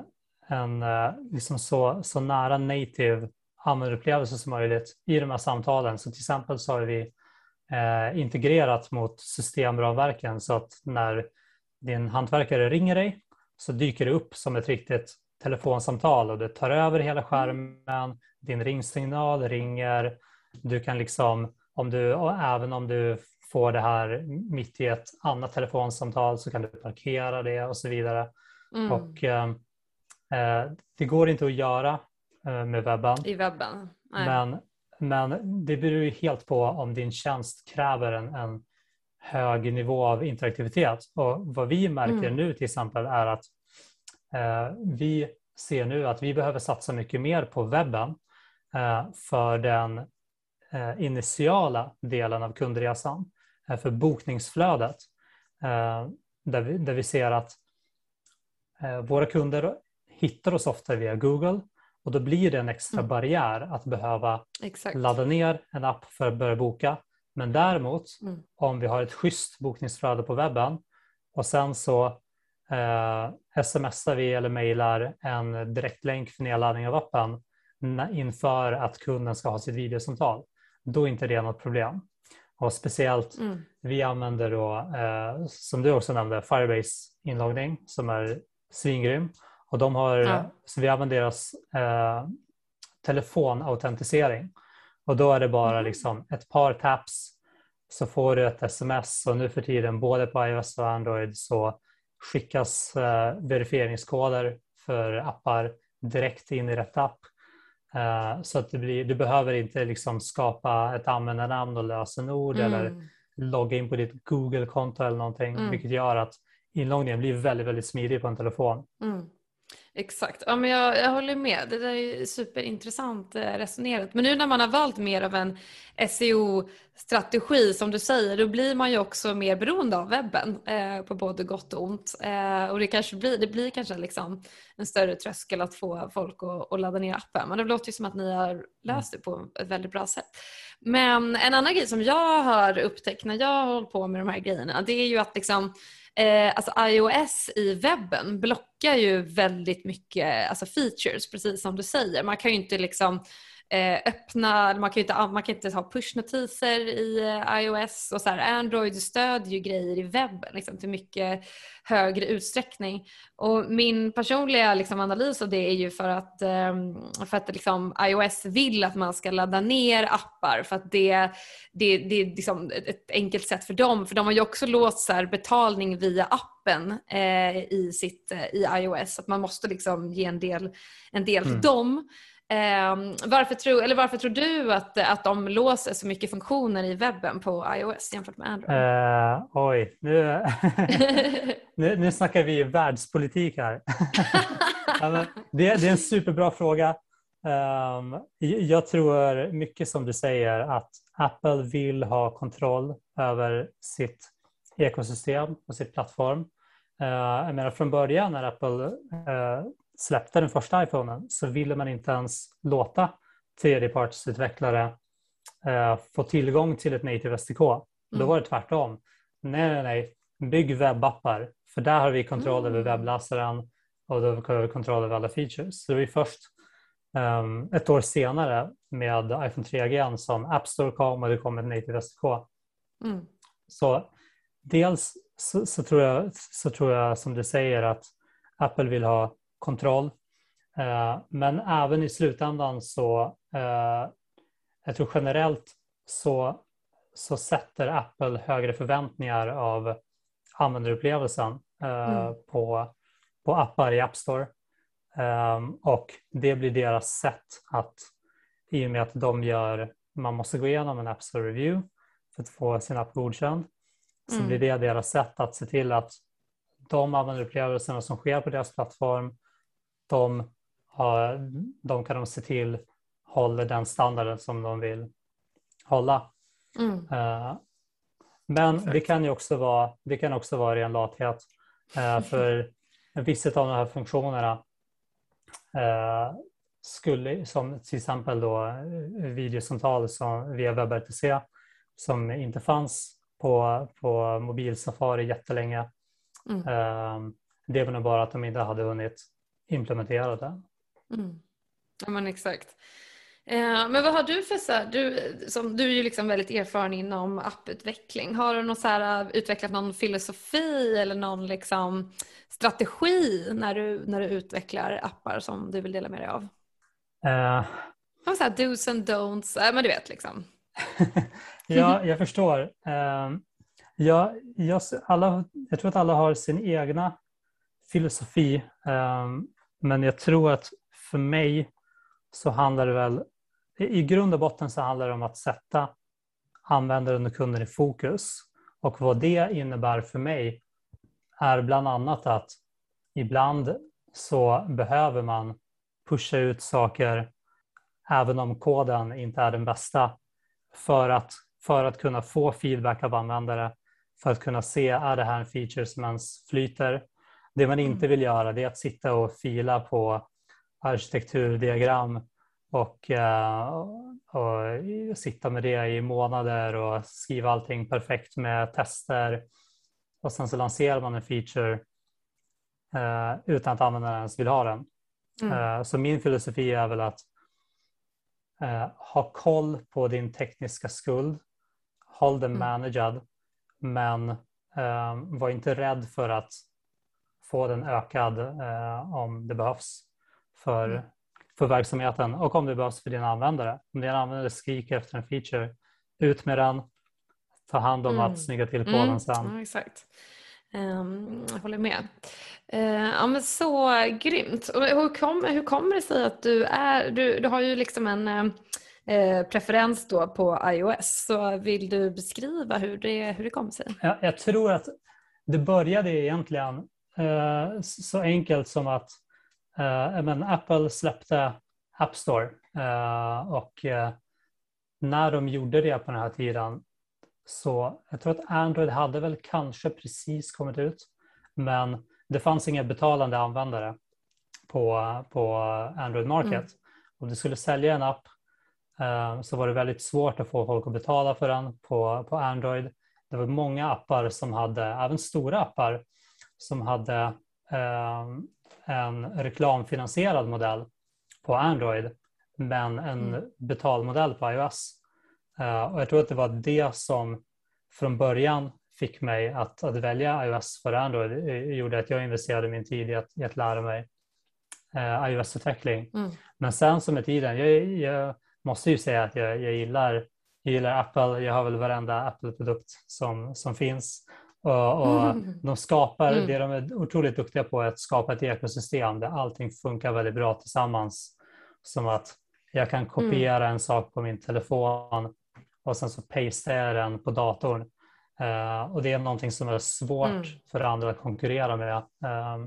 en eh, liksom så, så nära native användarupplevelse som möjligt i de här samtalen. Så till exempel så har vi eh, integrerat mot systemramverken så att när din hantverkare ringer dig så dyker det upp som ett riktigt telefonsamtal och det tar över hela mm. skärmen, din ringsignal ringer, du kan liksom, om du, även om du får det här mitt i ett annat telefonsamtal så kan du parkera det och så vidare. Mm. Och eh, eh, det går inte att göra eh, med webben. I webben? Nej. Men, men det beror ju helt på om din tjänst kräver en, en hög nivå av interaktivitet. Och vad vi märker mm. nu till exempel är att eh, vi ser nu att vi behöver satsa mycket mer på webben eh, för den eh, initiala delen av kundresan för bokningsflödet eh, där vi, där vi ser att eh, våra kunder hittar oss ofta via Google och då blir det en extra mm. barriär att behöva Exakt. ladda ner en app för att börja boka. Men däremot mm. om vi har ett schysst bokningsflöde på webben och sen så eh, smsar vi eller mejlar en direktlänk för nedladdning av appen inför att kunden ska ha sitt videosamtal. Då är inte det något problem. Och speciellt, mm. vi använder då, eh, som du också nämnde, Firebase inloggning som är svingrym. Och de har, ja. Så vi använder deras eh, telefonautentisering. Och då är det bara mm. liksom ett par taps så får du ett sms och nu för tiden både på iOS och Android så skickas eh, verifieringskoder för appar direkt in i rätt app. Uh, så att det blir, du behöver inte liksom skapa ett användarnamn och lösenord mm. eller logga in på ditt Google-konto eller någonting, mm. vilket gör att inloggningen blir väldigt, väldigt smidig på en telefon. Mm. Exakt, ja, men jag, jag håller med. Det där är superintressant eh, resonerat. Men nu när man har valt mer av en SEO-strategi som du säger, då blir man ju också mer beroende av webben eh, på både gott och ont. Eh, och det, kanske blir, det blir kanske liksom en större tröskel att få folk att, att ladda ner appen. Men det låter ju som att ni har löst det på ett väldigt bra sätt. Men en annan grej som jag har upptäckt när jag har hållit på med de här grejerna, det är ju att liksom Eh, alltså iOS i webben blockar ju väldigt mycket alltså features, precis som du säger. Man kan ju inte liksom öppna, man kan ju inte, man kan inte ha pushnotiser i eh, iOS och så här, Android stödjer ju grejer i webben liksom, till mycket högre utsträckning. Och min personliga liksom, analys av det är ju för att, eh, för att liksom, iOS vill att man ska ladda ner appar för att det, det, det är liksom ett enkelt sätt för dem. För de har ju också låst här, betalning via appen eh, i, sitt, eh, i iOS. Att man måste liksom ge en del, en del till mm. dem. Eh, varför, tror, eller varför tror du att, att de låser så mycket funktioner i webben på iOS jämfört med Android? Uh, oj, nu, nu, nu snackar vi världspolitik här. det, det, är en superbra fråga. Um, jag tror mycket som du säger att Apple vill ha kontroll över sitt ekosystem och sitt plattform. Uh, jag menar från början när Apple uh, släppte den första iPhonen så ville man inte ens låta tredjepartsutvecklare eh, få tillgång till ett native SDK. Mm. Då var det tvärtom. Nej, nej, nej, bygg webbappar för där har vi kontroll mm. över webbläsaren och då har vi kontroll över alla features. Så det var först um, ett år senare med iPhone 3G som App Store kom och det kom ett native SDK. Mm. Så dels så, så, tror jag, så tror jag som du säger att Apple vill ha kontroll. Eh, men även i slutändan så, eh, jag tror generellt så, så sätter Apple högre förväntningar av användarupplevelsen eh, mm. på, på appar i App Store. Och det blir deras sätt att, i och med att de gör, man måste gå igenom en App Store Review för att få sin app godkänd, så mm. blir det deras sätt att se till att de användarupplevelserna som sker på deras plattform de, har, de kan de se till håller den standarden som de vill hålla. Mm. Uh, men Perfekt. det kan ju också vara, det kan också vara ren lathet. Uh, för vissa av de här funktionerna uh, skulle, som till exempel då videosamtal som via WebRTC som inte fanns på, på mobilsafari jättelänge. Mm. Det var nog bara att de inte hade hunnit implementera det. Mm. Ja men exakt. Eh, men vad har du för så här, du, som, du är ju liksom väldigt erfaren inom apputveckling. Har du någon så här, utvecklat någon filosofi eller någon liksom strategi när du, när du utvecklar appar som du vill dela med dig av? Uh, så här, dos and don'ts, äh, men du vet liksom. ja, jag förstår. Uh, jag, jag, alla, jag tror att alla har sin egna filosofi. Um, men jag tror att för mig så handlar det väl, i grund och botten så handlar det om att sätta användaren och kunden i fokus. Och vad det innebär för mig är bland annat att ibland så behöver man pusha ut saker även om koden inte är den bästa för att, för att kunna få feedback av användare, för att kunna se är det här en feature som ens flyter det man inte mm. vill göra det är att sitta och fila på arkitekturdiagram och, uh, och sitta med det i månader och skriva allting perfekt med tester och sen så lanserar man en feature uh, utan att användaren ens vill ha den. Mm. Uh, så min filosofi är väl att ha koll på din tekniska skuld, håll den mm. managad, men var inte rädd för att få den ökad eh, om det behövs för, mm. för verksamheten och om det behövs för dina användare. Om dina användare skriker efter en feature, ut med den, ta hand om mm. att snygga till koden mm. sen. Ja, exakt. Um, jag håller med. Uh, ja, men så grymt. Och hur, kom, hur kommer det sig att du är, du, du har ju liksom en uh, preferens då på iOS, så vill du beskriva hur det, hur det kom sig? Ja, jag tror att det började egentligen Eh, så enkelt som att eh, men Apple släppte App Store eh, och när de gjorde det på den här tiden så jag tror att Android hade väl kanske precis kommit ut men det fanns inga betalande användare på, på Android Market. Mm. Om du skulle sälja en app så var det väldigt svårt att få folk att betala för den på, på Android. Det var många appar som hade, även stora appar, som hade eh, en reklamfinansierad modell på Android. men en Mm. betalmodell på iOS. Eh, och jag tror att det var det som från början fick mig att, att välja iOS för Android. Det gjorde att jag investerade min tid i att, i att lära mig eh, iOS-utveckling. Mm. Men sen som med tiden, jag, jag måste ju säga att jag, jag, gillar, jag gillar Apple. Jag har väl varenda Apple-produkt som, som finns. Och, och Mm. de skapar, Mm. det de är otroligt duktiga på är att skapa ett ekosystem där allting funkar väldigt bra tillsammans. Som att jag kan kopiera en sak på min telefon och sen så pastar jag den på datorn. Eh, och det är någonting som är svårt Mm. för andra att konkurrera med. Eh,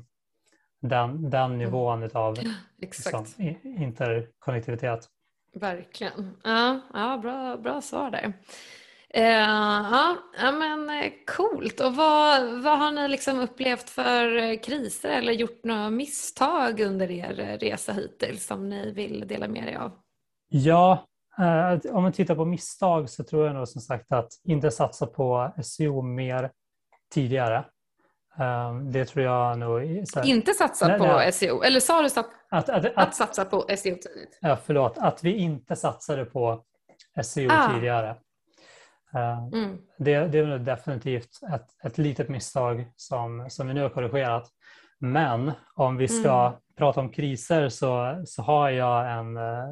den, den nivån av Exakt. liksom, interkonnektivitet. Verkligen. Ja, ja bra, bra svar där. Eh, ja, ja, men eh, coolt. Och vad, vad har ni liksom upplevt för eh, kriser eller gjort några misstag under er resa hittills som ni vill dela med er av? Ja, om man tittar på misstag så tror jag nog som sagt att inte satsa på SEO mer tidigare. Eh, det tror jag nog... här- Inte satsa Nej, på nej. SEO, eller sa du sat- Att, att, att att, satsa på SEO tidigt? ja, förlåt, att vi inte satsade på SEO Ah. tidigare. Eh, Mm. Det, det är definitivt ett, ett litet misstag som, som vi nu har korrigerat. Men om vi ska Mm. prata om kriser så, så har jag en, eh,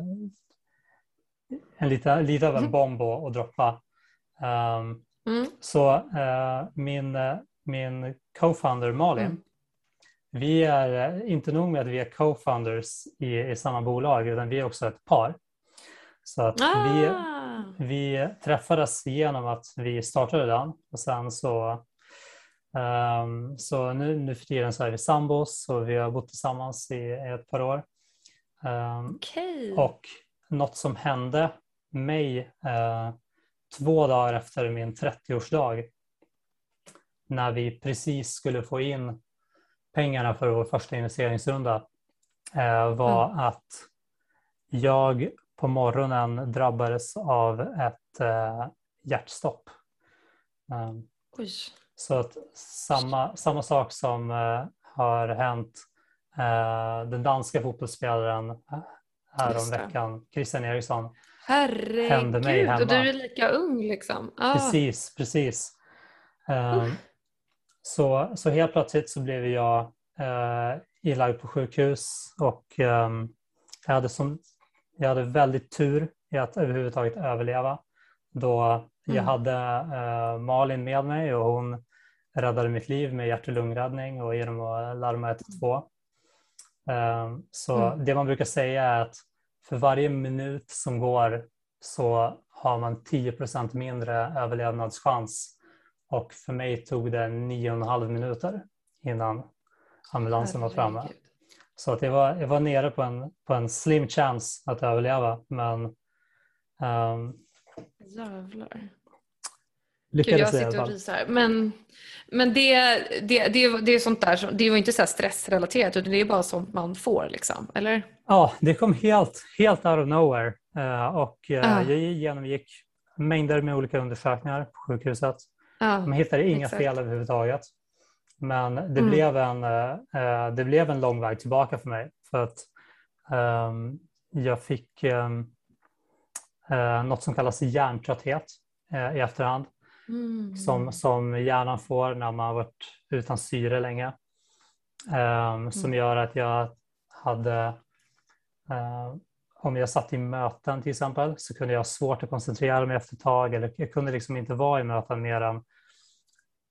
en lite, lite av en bomb att, droppa. Um, Mm. så eh, min, min co-founder Malin, Mm. vi är inte nog med att vi är co-founders i, i samma bolag utan vi är också ett par. Så att vi, Ah. vi träffades genom att vi startade den och sen så, ehm, så nu, nu för tiden så är vi sambos och vi har bott tillsammans i ett par år. Ehm, Okej. och något som hände mig eh, två dagar efter min 30-årsdag när vi precis skulle få in pengarna för vår första investeringsrunda eh, var att jag på morgonen drabbades av ett eh, hjärtstopp. Um, så att samma, samma sak som eh, har hänt eh, den danska fotbollsspelaren eh, här Just om det. veckan, Christian Eriksson. Hände mig Herregud, och du hemma. är lika ung liksom. Ah. Precis, precis. Um, så, så helt plötsligt så blev jag uh, inlagd på sjukhus och ehm, jag, hade som, jag hade väldigt tur i att överhuvudtaget överleva. Då jag Mm. hade eh, Malin med mig och hon räddade mitt liv med hjärt och lungräddning och genom att larma 112. Um, så Mm. det man brukar säga är att för varje minut som går så har man 10% mindre överlevnadschans. Och för mig tog det nio och en halv minuter innan ambulansen var framme. Så att jag, var, jag var nere på en, på en slim chance att överleva men um, Jävlar. Gud, lyckades jag i alla sitter och rysar. Men, men det, det, det, det är sånt där, det var inte så stressrelaterat utan det är bara sånt man får liksom, eller? Ja, det kom helt, helt out of nowhere eh, och eh, Ah. jag genomgick mängder med olika undersökningar på sjukhuset. Man hittade inga exakt. fel överhuvudtaget. Men det, Mm. blev en, eh, eh, det blev en lång väg tillbaka för mig. För att ehm, jag fick um, uh, något som kallas hjärntrötthet eh, i efterhand. Mm. Som, som hjärnan får när man har varit utan syre länge. Ehm, Som Mm. gör att jag hade, eh, om jag satt i möten till exempel, så kunde jag ha svårt att koncentrera mig efter ett tag. Eller jag kunde liksom inte vara i möten mer än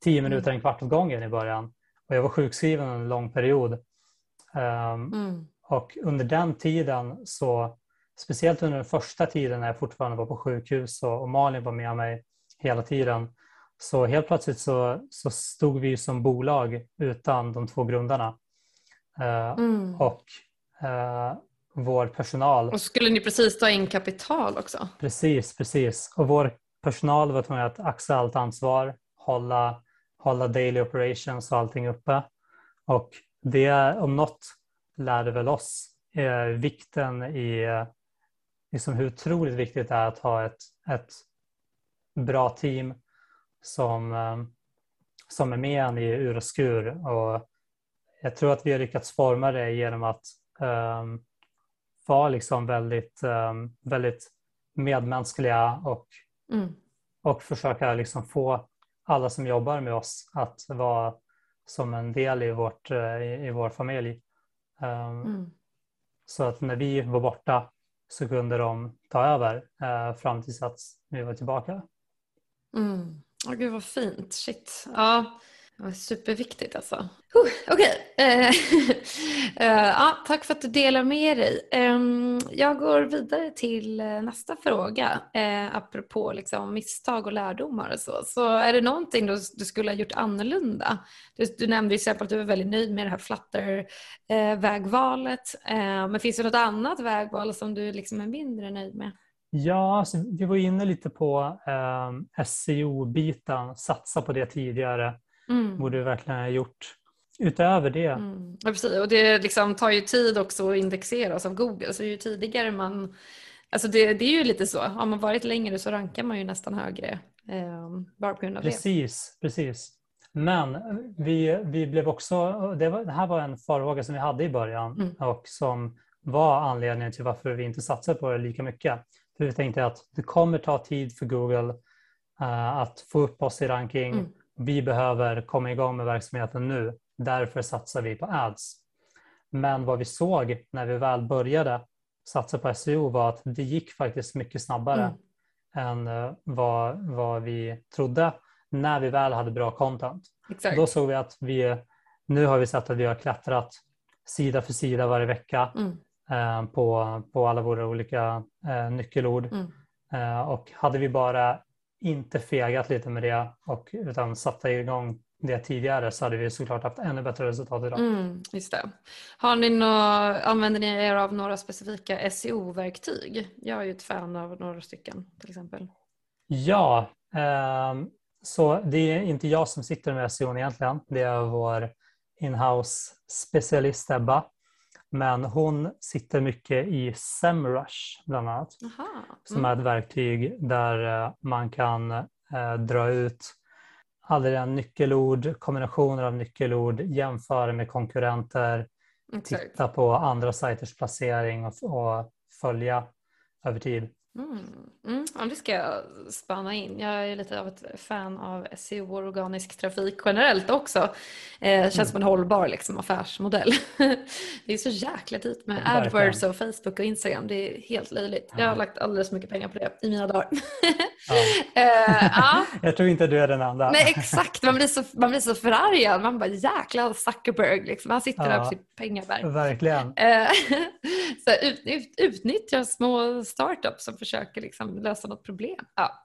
tio minuter, en kvart åt gången i början. Och jag var sjukskriven en lång period. Ehm, Mm. och under den tiden, så, speciellt under den första tiden när jag fortfarande var på sjukhus och, och Malin var med mig hela tiden, så helt plötsligt så, så stod vi som bolag utan de två grundarna. Eh, Mm. och eh, vår personal, Och skulle ni precis ta in kapital också? precis, precis. Och vår personal var tvungen att axla allt ansvar, hålla, hålla daily operations och allting uppe. Och det om något lärde väl oss eh, vikten i liksom hur otroligt viktigt det är att ha ett, ett bra team som, eh, som är med en i ur och skur. Och jag tror att vi har lyckats forma det genom att eh, vara liksom väldigt, um, väldigt medmänskliga och, Mm. och försöka liksom få alla som jobbar med oss att vara som en del i, vårt, eh, i, i vår familj. Um, Mm. Så att när vi var borta så kunde de ta över eh, fram tills att vi var tillbaka. Mm. Åh, gud vad fint. Shit. Ja, det var superviktigt alltså. Okej. Okay. Eh, eh, ja, tack för att du delar med dig. Ehm, jag går vidare till eh, nästa fråga. Apropå liksom, misstag och lärdomar och så. Så är det någonting du, du skulle ha gjort annorlunda? Du, du nämnde till exempel att du var väldigt nöjd med det här Flutter-vägvalet. Men finns det något annat vägval som du liksom är mindre nöjd med? Ja, alltså, vi var inne lite på eh, SEO-biten, satsa på det tidigare, Mm. borde vi verkligen ha gjort. Utöver det, Mm. Ja, precis. Och det liksom tar ju tid också att indexeras av Google. Så ju tidigare man... Alltså det, det är ju lite så. Har man varit längre så rankar man ju nästan högre. Eh, bara på grund av precis, precis. Men vi, vi blev också, det, var, det här var en farhåga som vi hade i början Mm. och som var anledningen till varför vi inte satsade på det lika mycket. För vi tänkte att det kommer ta tid för Google eh, att få upp oss i ranking. Mm. Vi behöver komma igång med verksamheten nu. Därför satsar vi på ads. Men vad vi såg när vi väl började satsa på SEO var att det gick faktiskt mycket snabbare Mm. än eh, vad, vad vi trodde när vi väl hade bra content. Exakt. Då såg vi att vi, nu har vi sett att vi har klättrat sida för sida varje vecka Mm. eh, på, på alla våra olika eh, nyckelord. Mm. Eh, och hade vi bara inte fegat lite med det och, utan satt igång det tidigare så hade vi såklart haft ännu bättre resultat idag. Mm, just det. Har ni nå, använder ni er av några specifika SEO-verktyg? Jag är ju ett fan av några stycken till exempel. Ja, ehm, så det är inte jag som sitter med SEO egentligen. Det är vår inhouse specialist Ebba. Men hon sitter mycket i SEMrush bland annat. Aha. Som Mm. är ett verktyg där eh, man kan eh, dra ut alla nyckelord, kombinationer av nyckelord, jämföra med konkurrenter, Exakt. titta på andra sajters placering och, och följa över tid. Mm. Mm. Ja, det ska jag spana in. Jag är lite av ett fan av SEO och organisk trafik generellt också. Eh, känns Mm. som en hållbar liksom, affärsmodell. det är så jäkla dyrt med. AdWords och Facebook och Instagram. Det är helt löjligt. Jag har lagt alldeles för mycket pengar på det i mina dagar. Ja. eh, ja. Jag tror inte du är den enda. Nej exakt, man blir så, man blir så förargad. Man bara jäkla Zuckerberg, liksom. han sitter där Ja. på sitt pengaberg. Verkligen. Eh, så ut, ut, utnyttja små startups som försöker liksom lösa något problem. Ja.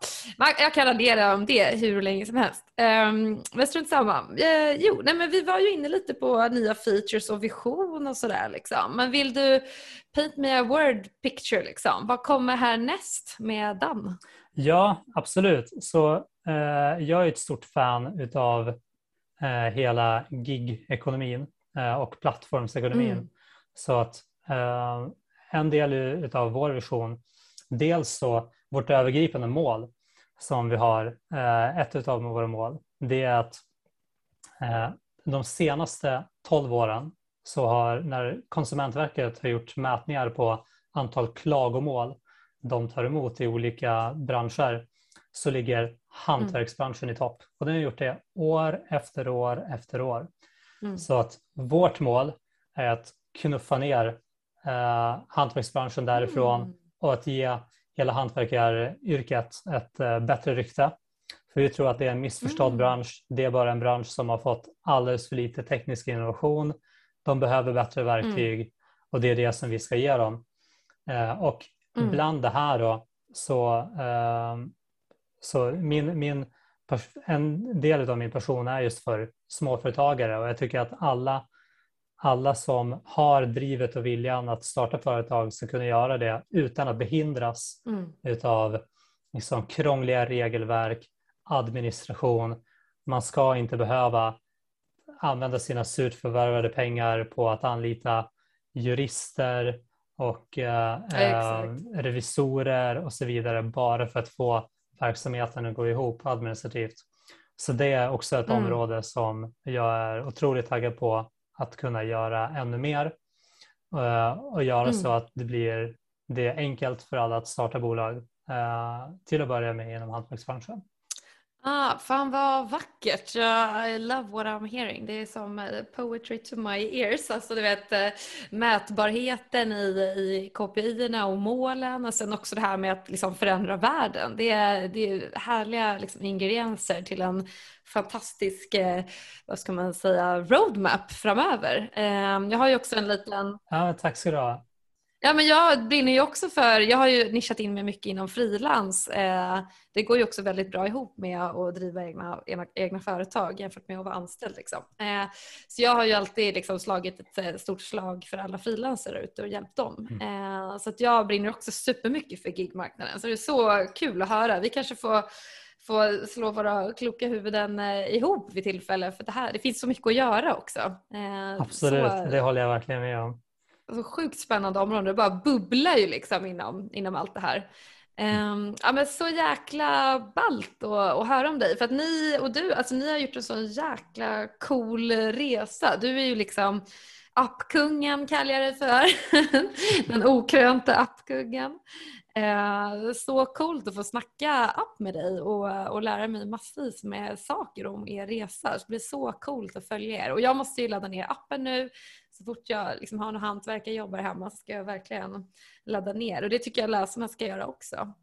Jag kan raljera om det hur länge som helst. Um, men strunt samma. Eh, jo, nej, men vi var ju inne lite på nya features och vision och sådär. Liksom. Men vill du paint me a word picture? Liksom? Vad kommer härnäst med den? Ja, absolut. Så eh, jag är ett stort fan utav eh, hela gig-ekonomin och plattformsekonomin. Mm. Så att en del utav vår vision, dels så vårt övergripande mål som vi har, eh, ett utav våra mål, det är att eh, de senaste 12 åren så har när Konsumentverket har gjort mätningar på antal klagomål de tar emot i olika branscher så ligger hantverksbranschen i topp. Och den har gjort det år efter år efter år. Mm. Så att vårt mål är att knuffa ner eh, hantverksbranschen därifrån Mm. Och att ge hela hantverkaryrket ett eh, bättre rykte. För vi tror att det är en missförstådd Mm. bransch. Det är bara en bransch som har fått alldeles för lite teknisk innovation. De behöver bättre verktyg och det är det som vi ska ge dem. Eh, och Mm. bland det här då så, eh, så min, min, en del av min person är just för småföretagare och jag tycker att alla, alla som har drivet och viljan att starta företag ska kunna göra det utan att behindras Mm. utav liksom krångliga regelverk, administration. Man ska inte behöva använda sina surt förvärvade pengar på att anlita jurister och eh, eh, Exakt. revisorer och så vidare bara för att få verksamheten att gå ihop administrativt. Så det är också ett Mm. område som jag är otroligt taggad på att kunna göra ännu mer. uh, och göra mm. så att det blir det är enkelt för alla att starta bolag uh, till att börja med inom hantverksbranschen. Ah, fan vad vackert. I love what I'm hearing. Det är som eh, poetry to my ears. Alltså du vet eh, mätbarheten i, i KPI-erna och målen och sen också det här med att liksom förändra världen. Det är, det är härliga liksom ingredienser till en fantastisk, eh, vad ska man säga, roadmap framöver. Jag har ju också en liten... Ja, tack ska du ha. Ja, men jag brinner ju också för, jag har ju nischat in mig mycket inom frilans. Eh, det går ju också väldigt bra ihop med att driva egna, egna, egna företag jämfört med att vara anställd. Liksom. Eh, så jag har ju alltid liksom slagit ett eh, stort slag för alla frilansare ute och hjälpt dem. Mm. Eh, så att jag brinner också supermycket för gigmarknaden. Så det är så kul att höra. Vi kanske får få slå våra kloka huvuden ihop vid tillfälle för det, här, det finns så mycket att göra också. Absolut, så, det håller jag verkligen med om alltså, sjukt spännande område. Det bara bubblar ju liksom inom, inom allt det här. Um, ja, men så jäkla ballt att, höra om dig. För att ni och du, alltså ni har gjort en så jäkla cool resa. Du är ju liksom appkungen kallar jag dig för. Den okrönte appkungen. Eh, så coolt att få snacka app med dig och, och lära mig massvis med saker om er resa. Det blir så coolt att följa er. Och jag måste ju ladda ner appen nu. Så fort jag liksom har någon hantverkarjobbare hemma så ska jag verkligen ladda ner. Och det tycker jag läsarna ska göra också.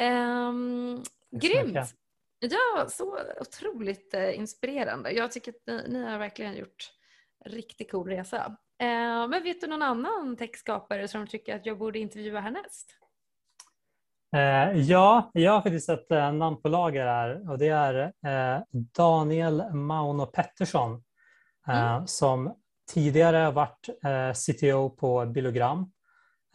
Um, grymt! Ja, så otroligt eh, inspirerande. Jag tycker att ni, ni har verkligen gjort riktigt cool resa. Uh, men vet du någon annan techskapare som tycker att jag borde intervjua härnäst? Eh, ja, jag har faktiskt ett eh, namn på lager här och det är eh, Daniel Mauno Pettersson mm. som tidigare varit CTO på Bilogram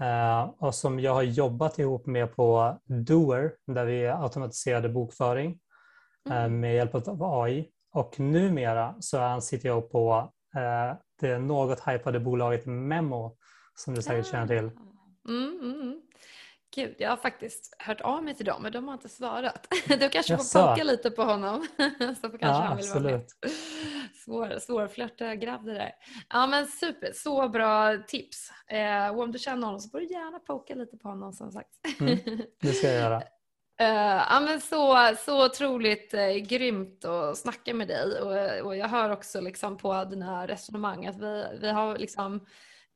eh, och som jag har jobbat ihop med på Doer där vi automatiserade bokföring mm. med hjälp av AI och numera så är han CTO på det något hypade bolaget Memo som du säkert känner till. Mm, mm, mm. Gud, jag har faktiskt hört av mig till dem men de har inte svarat. Du kanske får poka lite på honom så kanske ja, han vill absolut. vara med. Svår, svårflörta grabb det där. Ja men super, så bra tips. Eh, och om du känner honom så får du gärna poka lite på honom som sagt. Mm, det ska jag göra. Uh, ja, men så, så otroligt uh, grymt att snacka med dig och, och jag hör också liksom på dina resonemang att vi, vi har liksom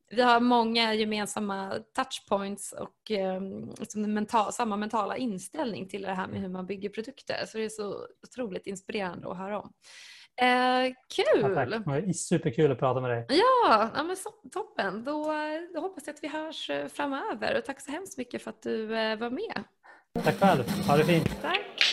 vi har många gemensamma touchpoints och eh, liksom mental, samma mentala inställning till det här med hur man bygger produkter. Så det är så otroligt inspirerande att höra om. Eh, kul! Ja, superkul att prata med dig. Ja, ja men så, toppen. Då, då hoppas jag att vi hörs eh, framöver. Och tack så hemskt mycket för att du eh, var med. Tack själv. Ha det fint. Tack.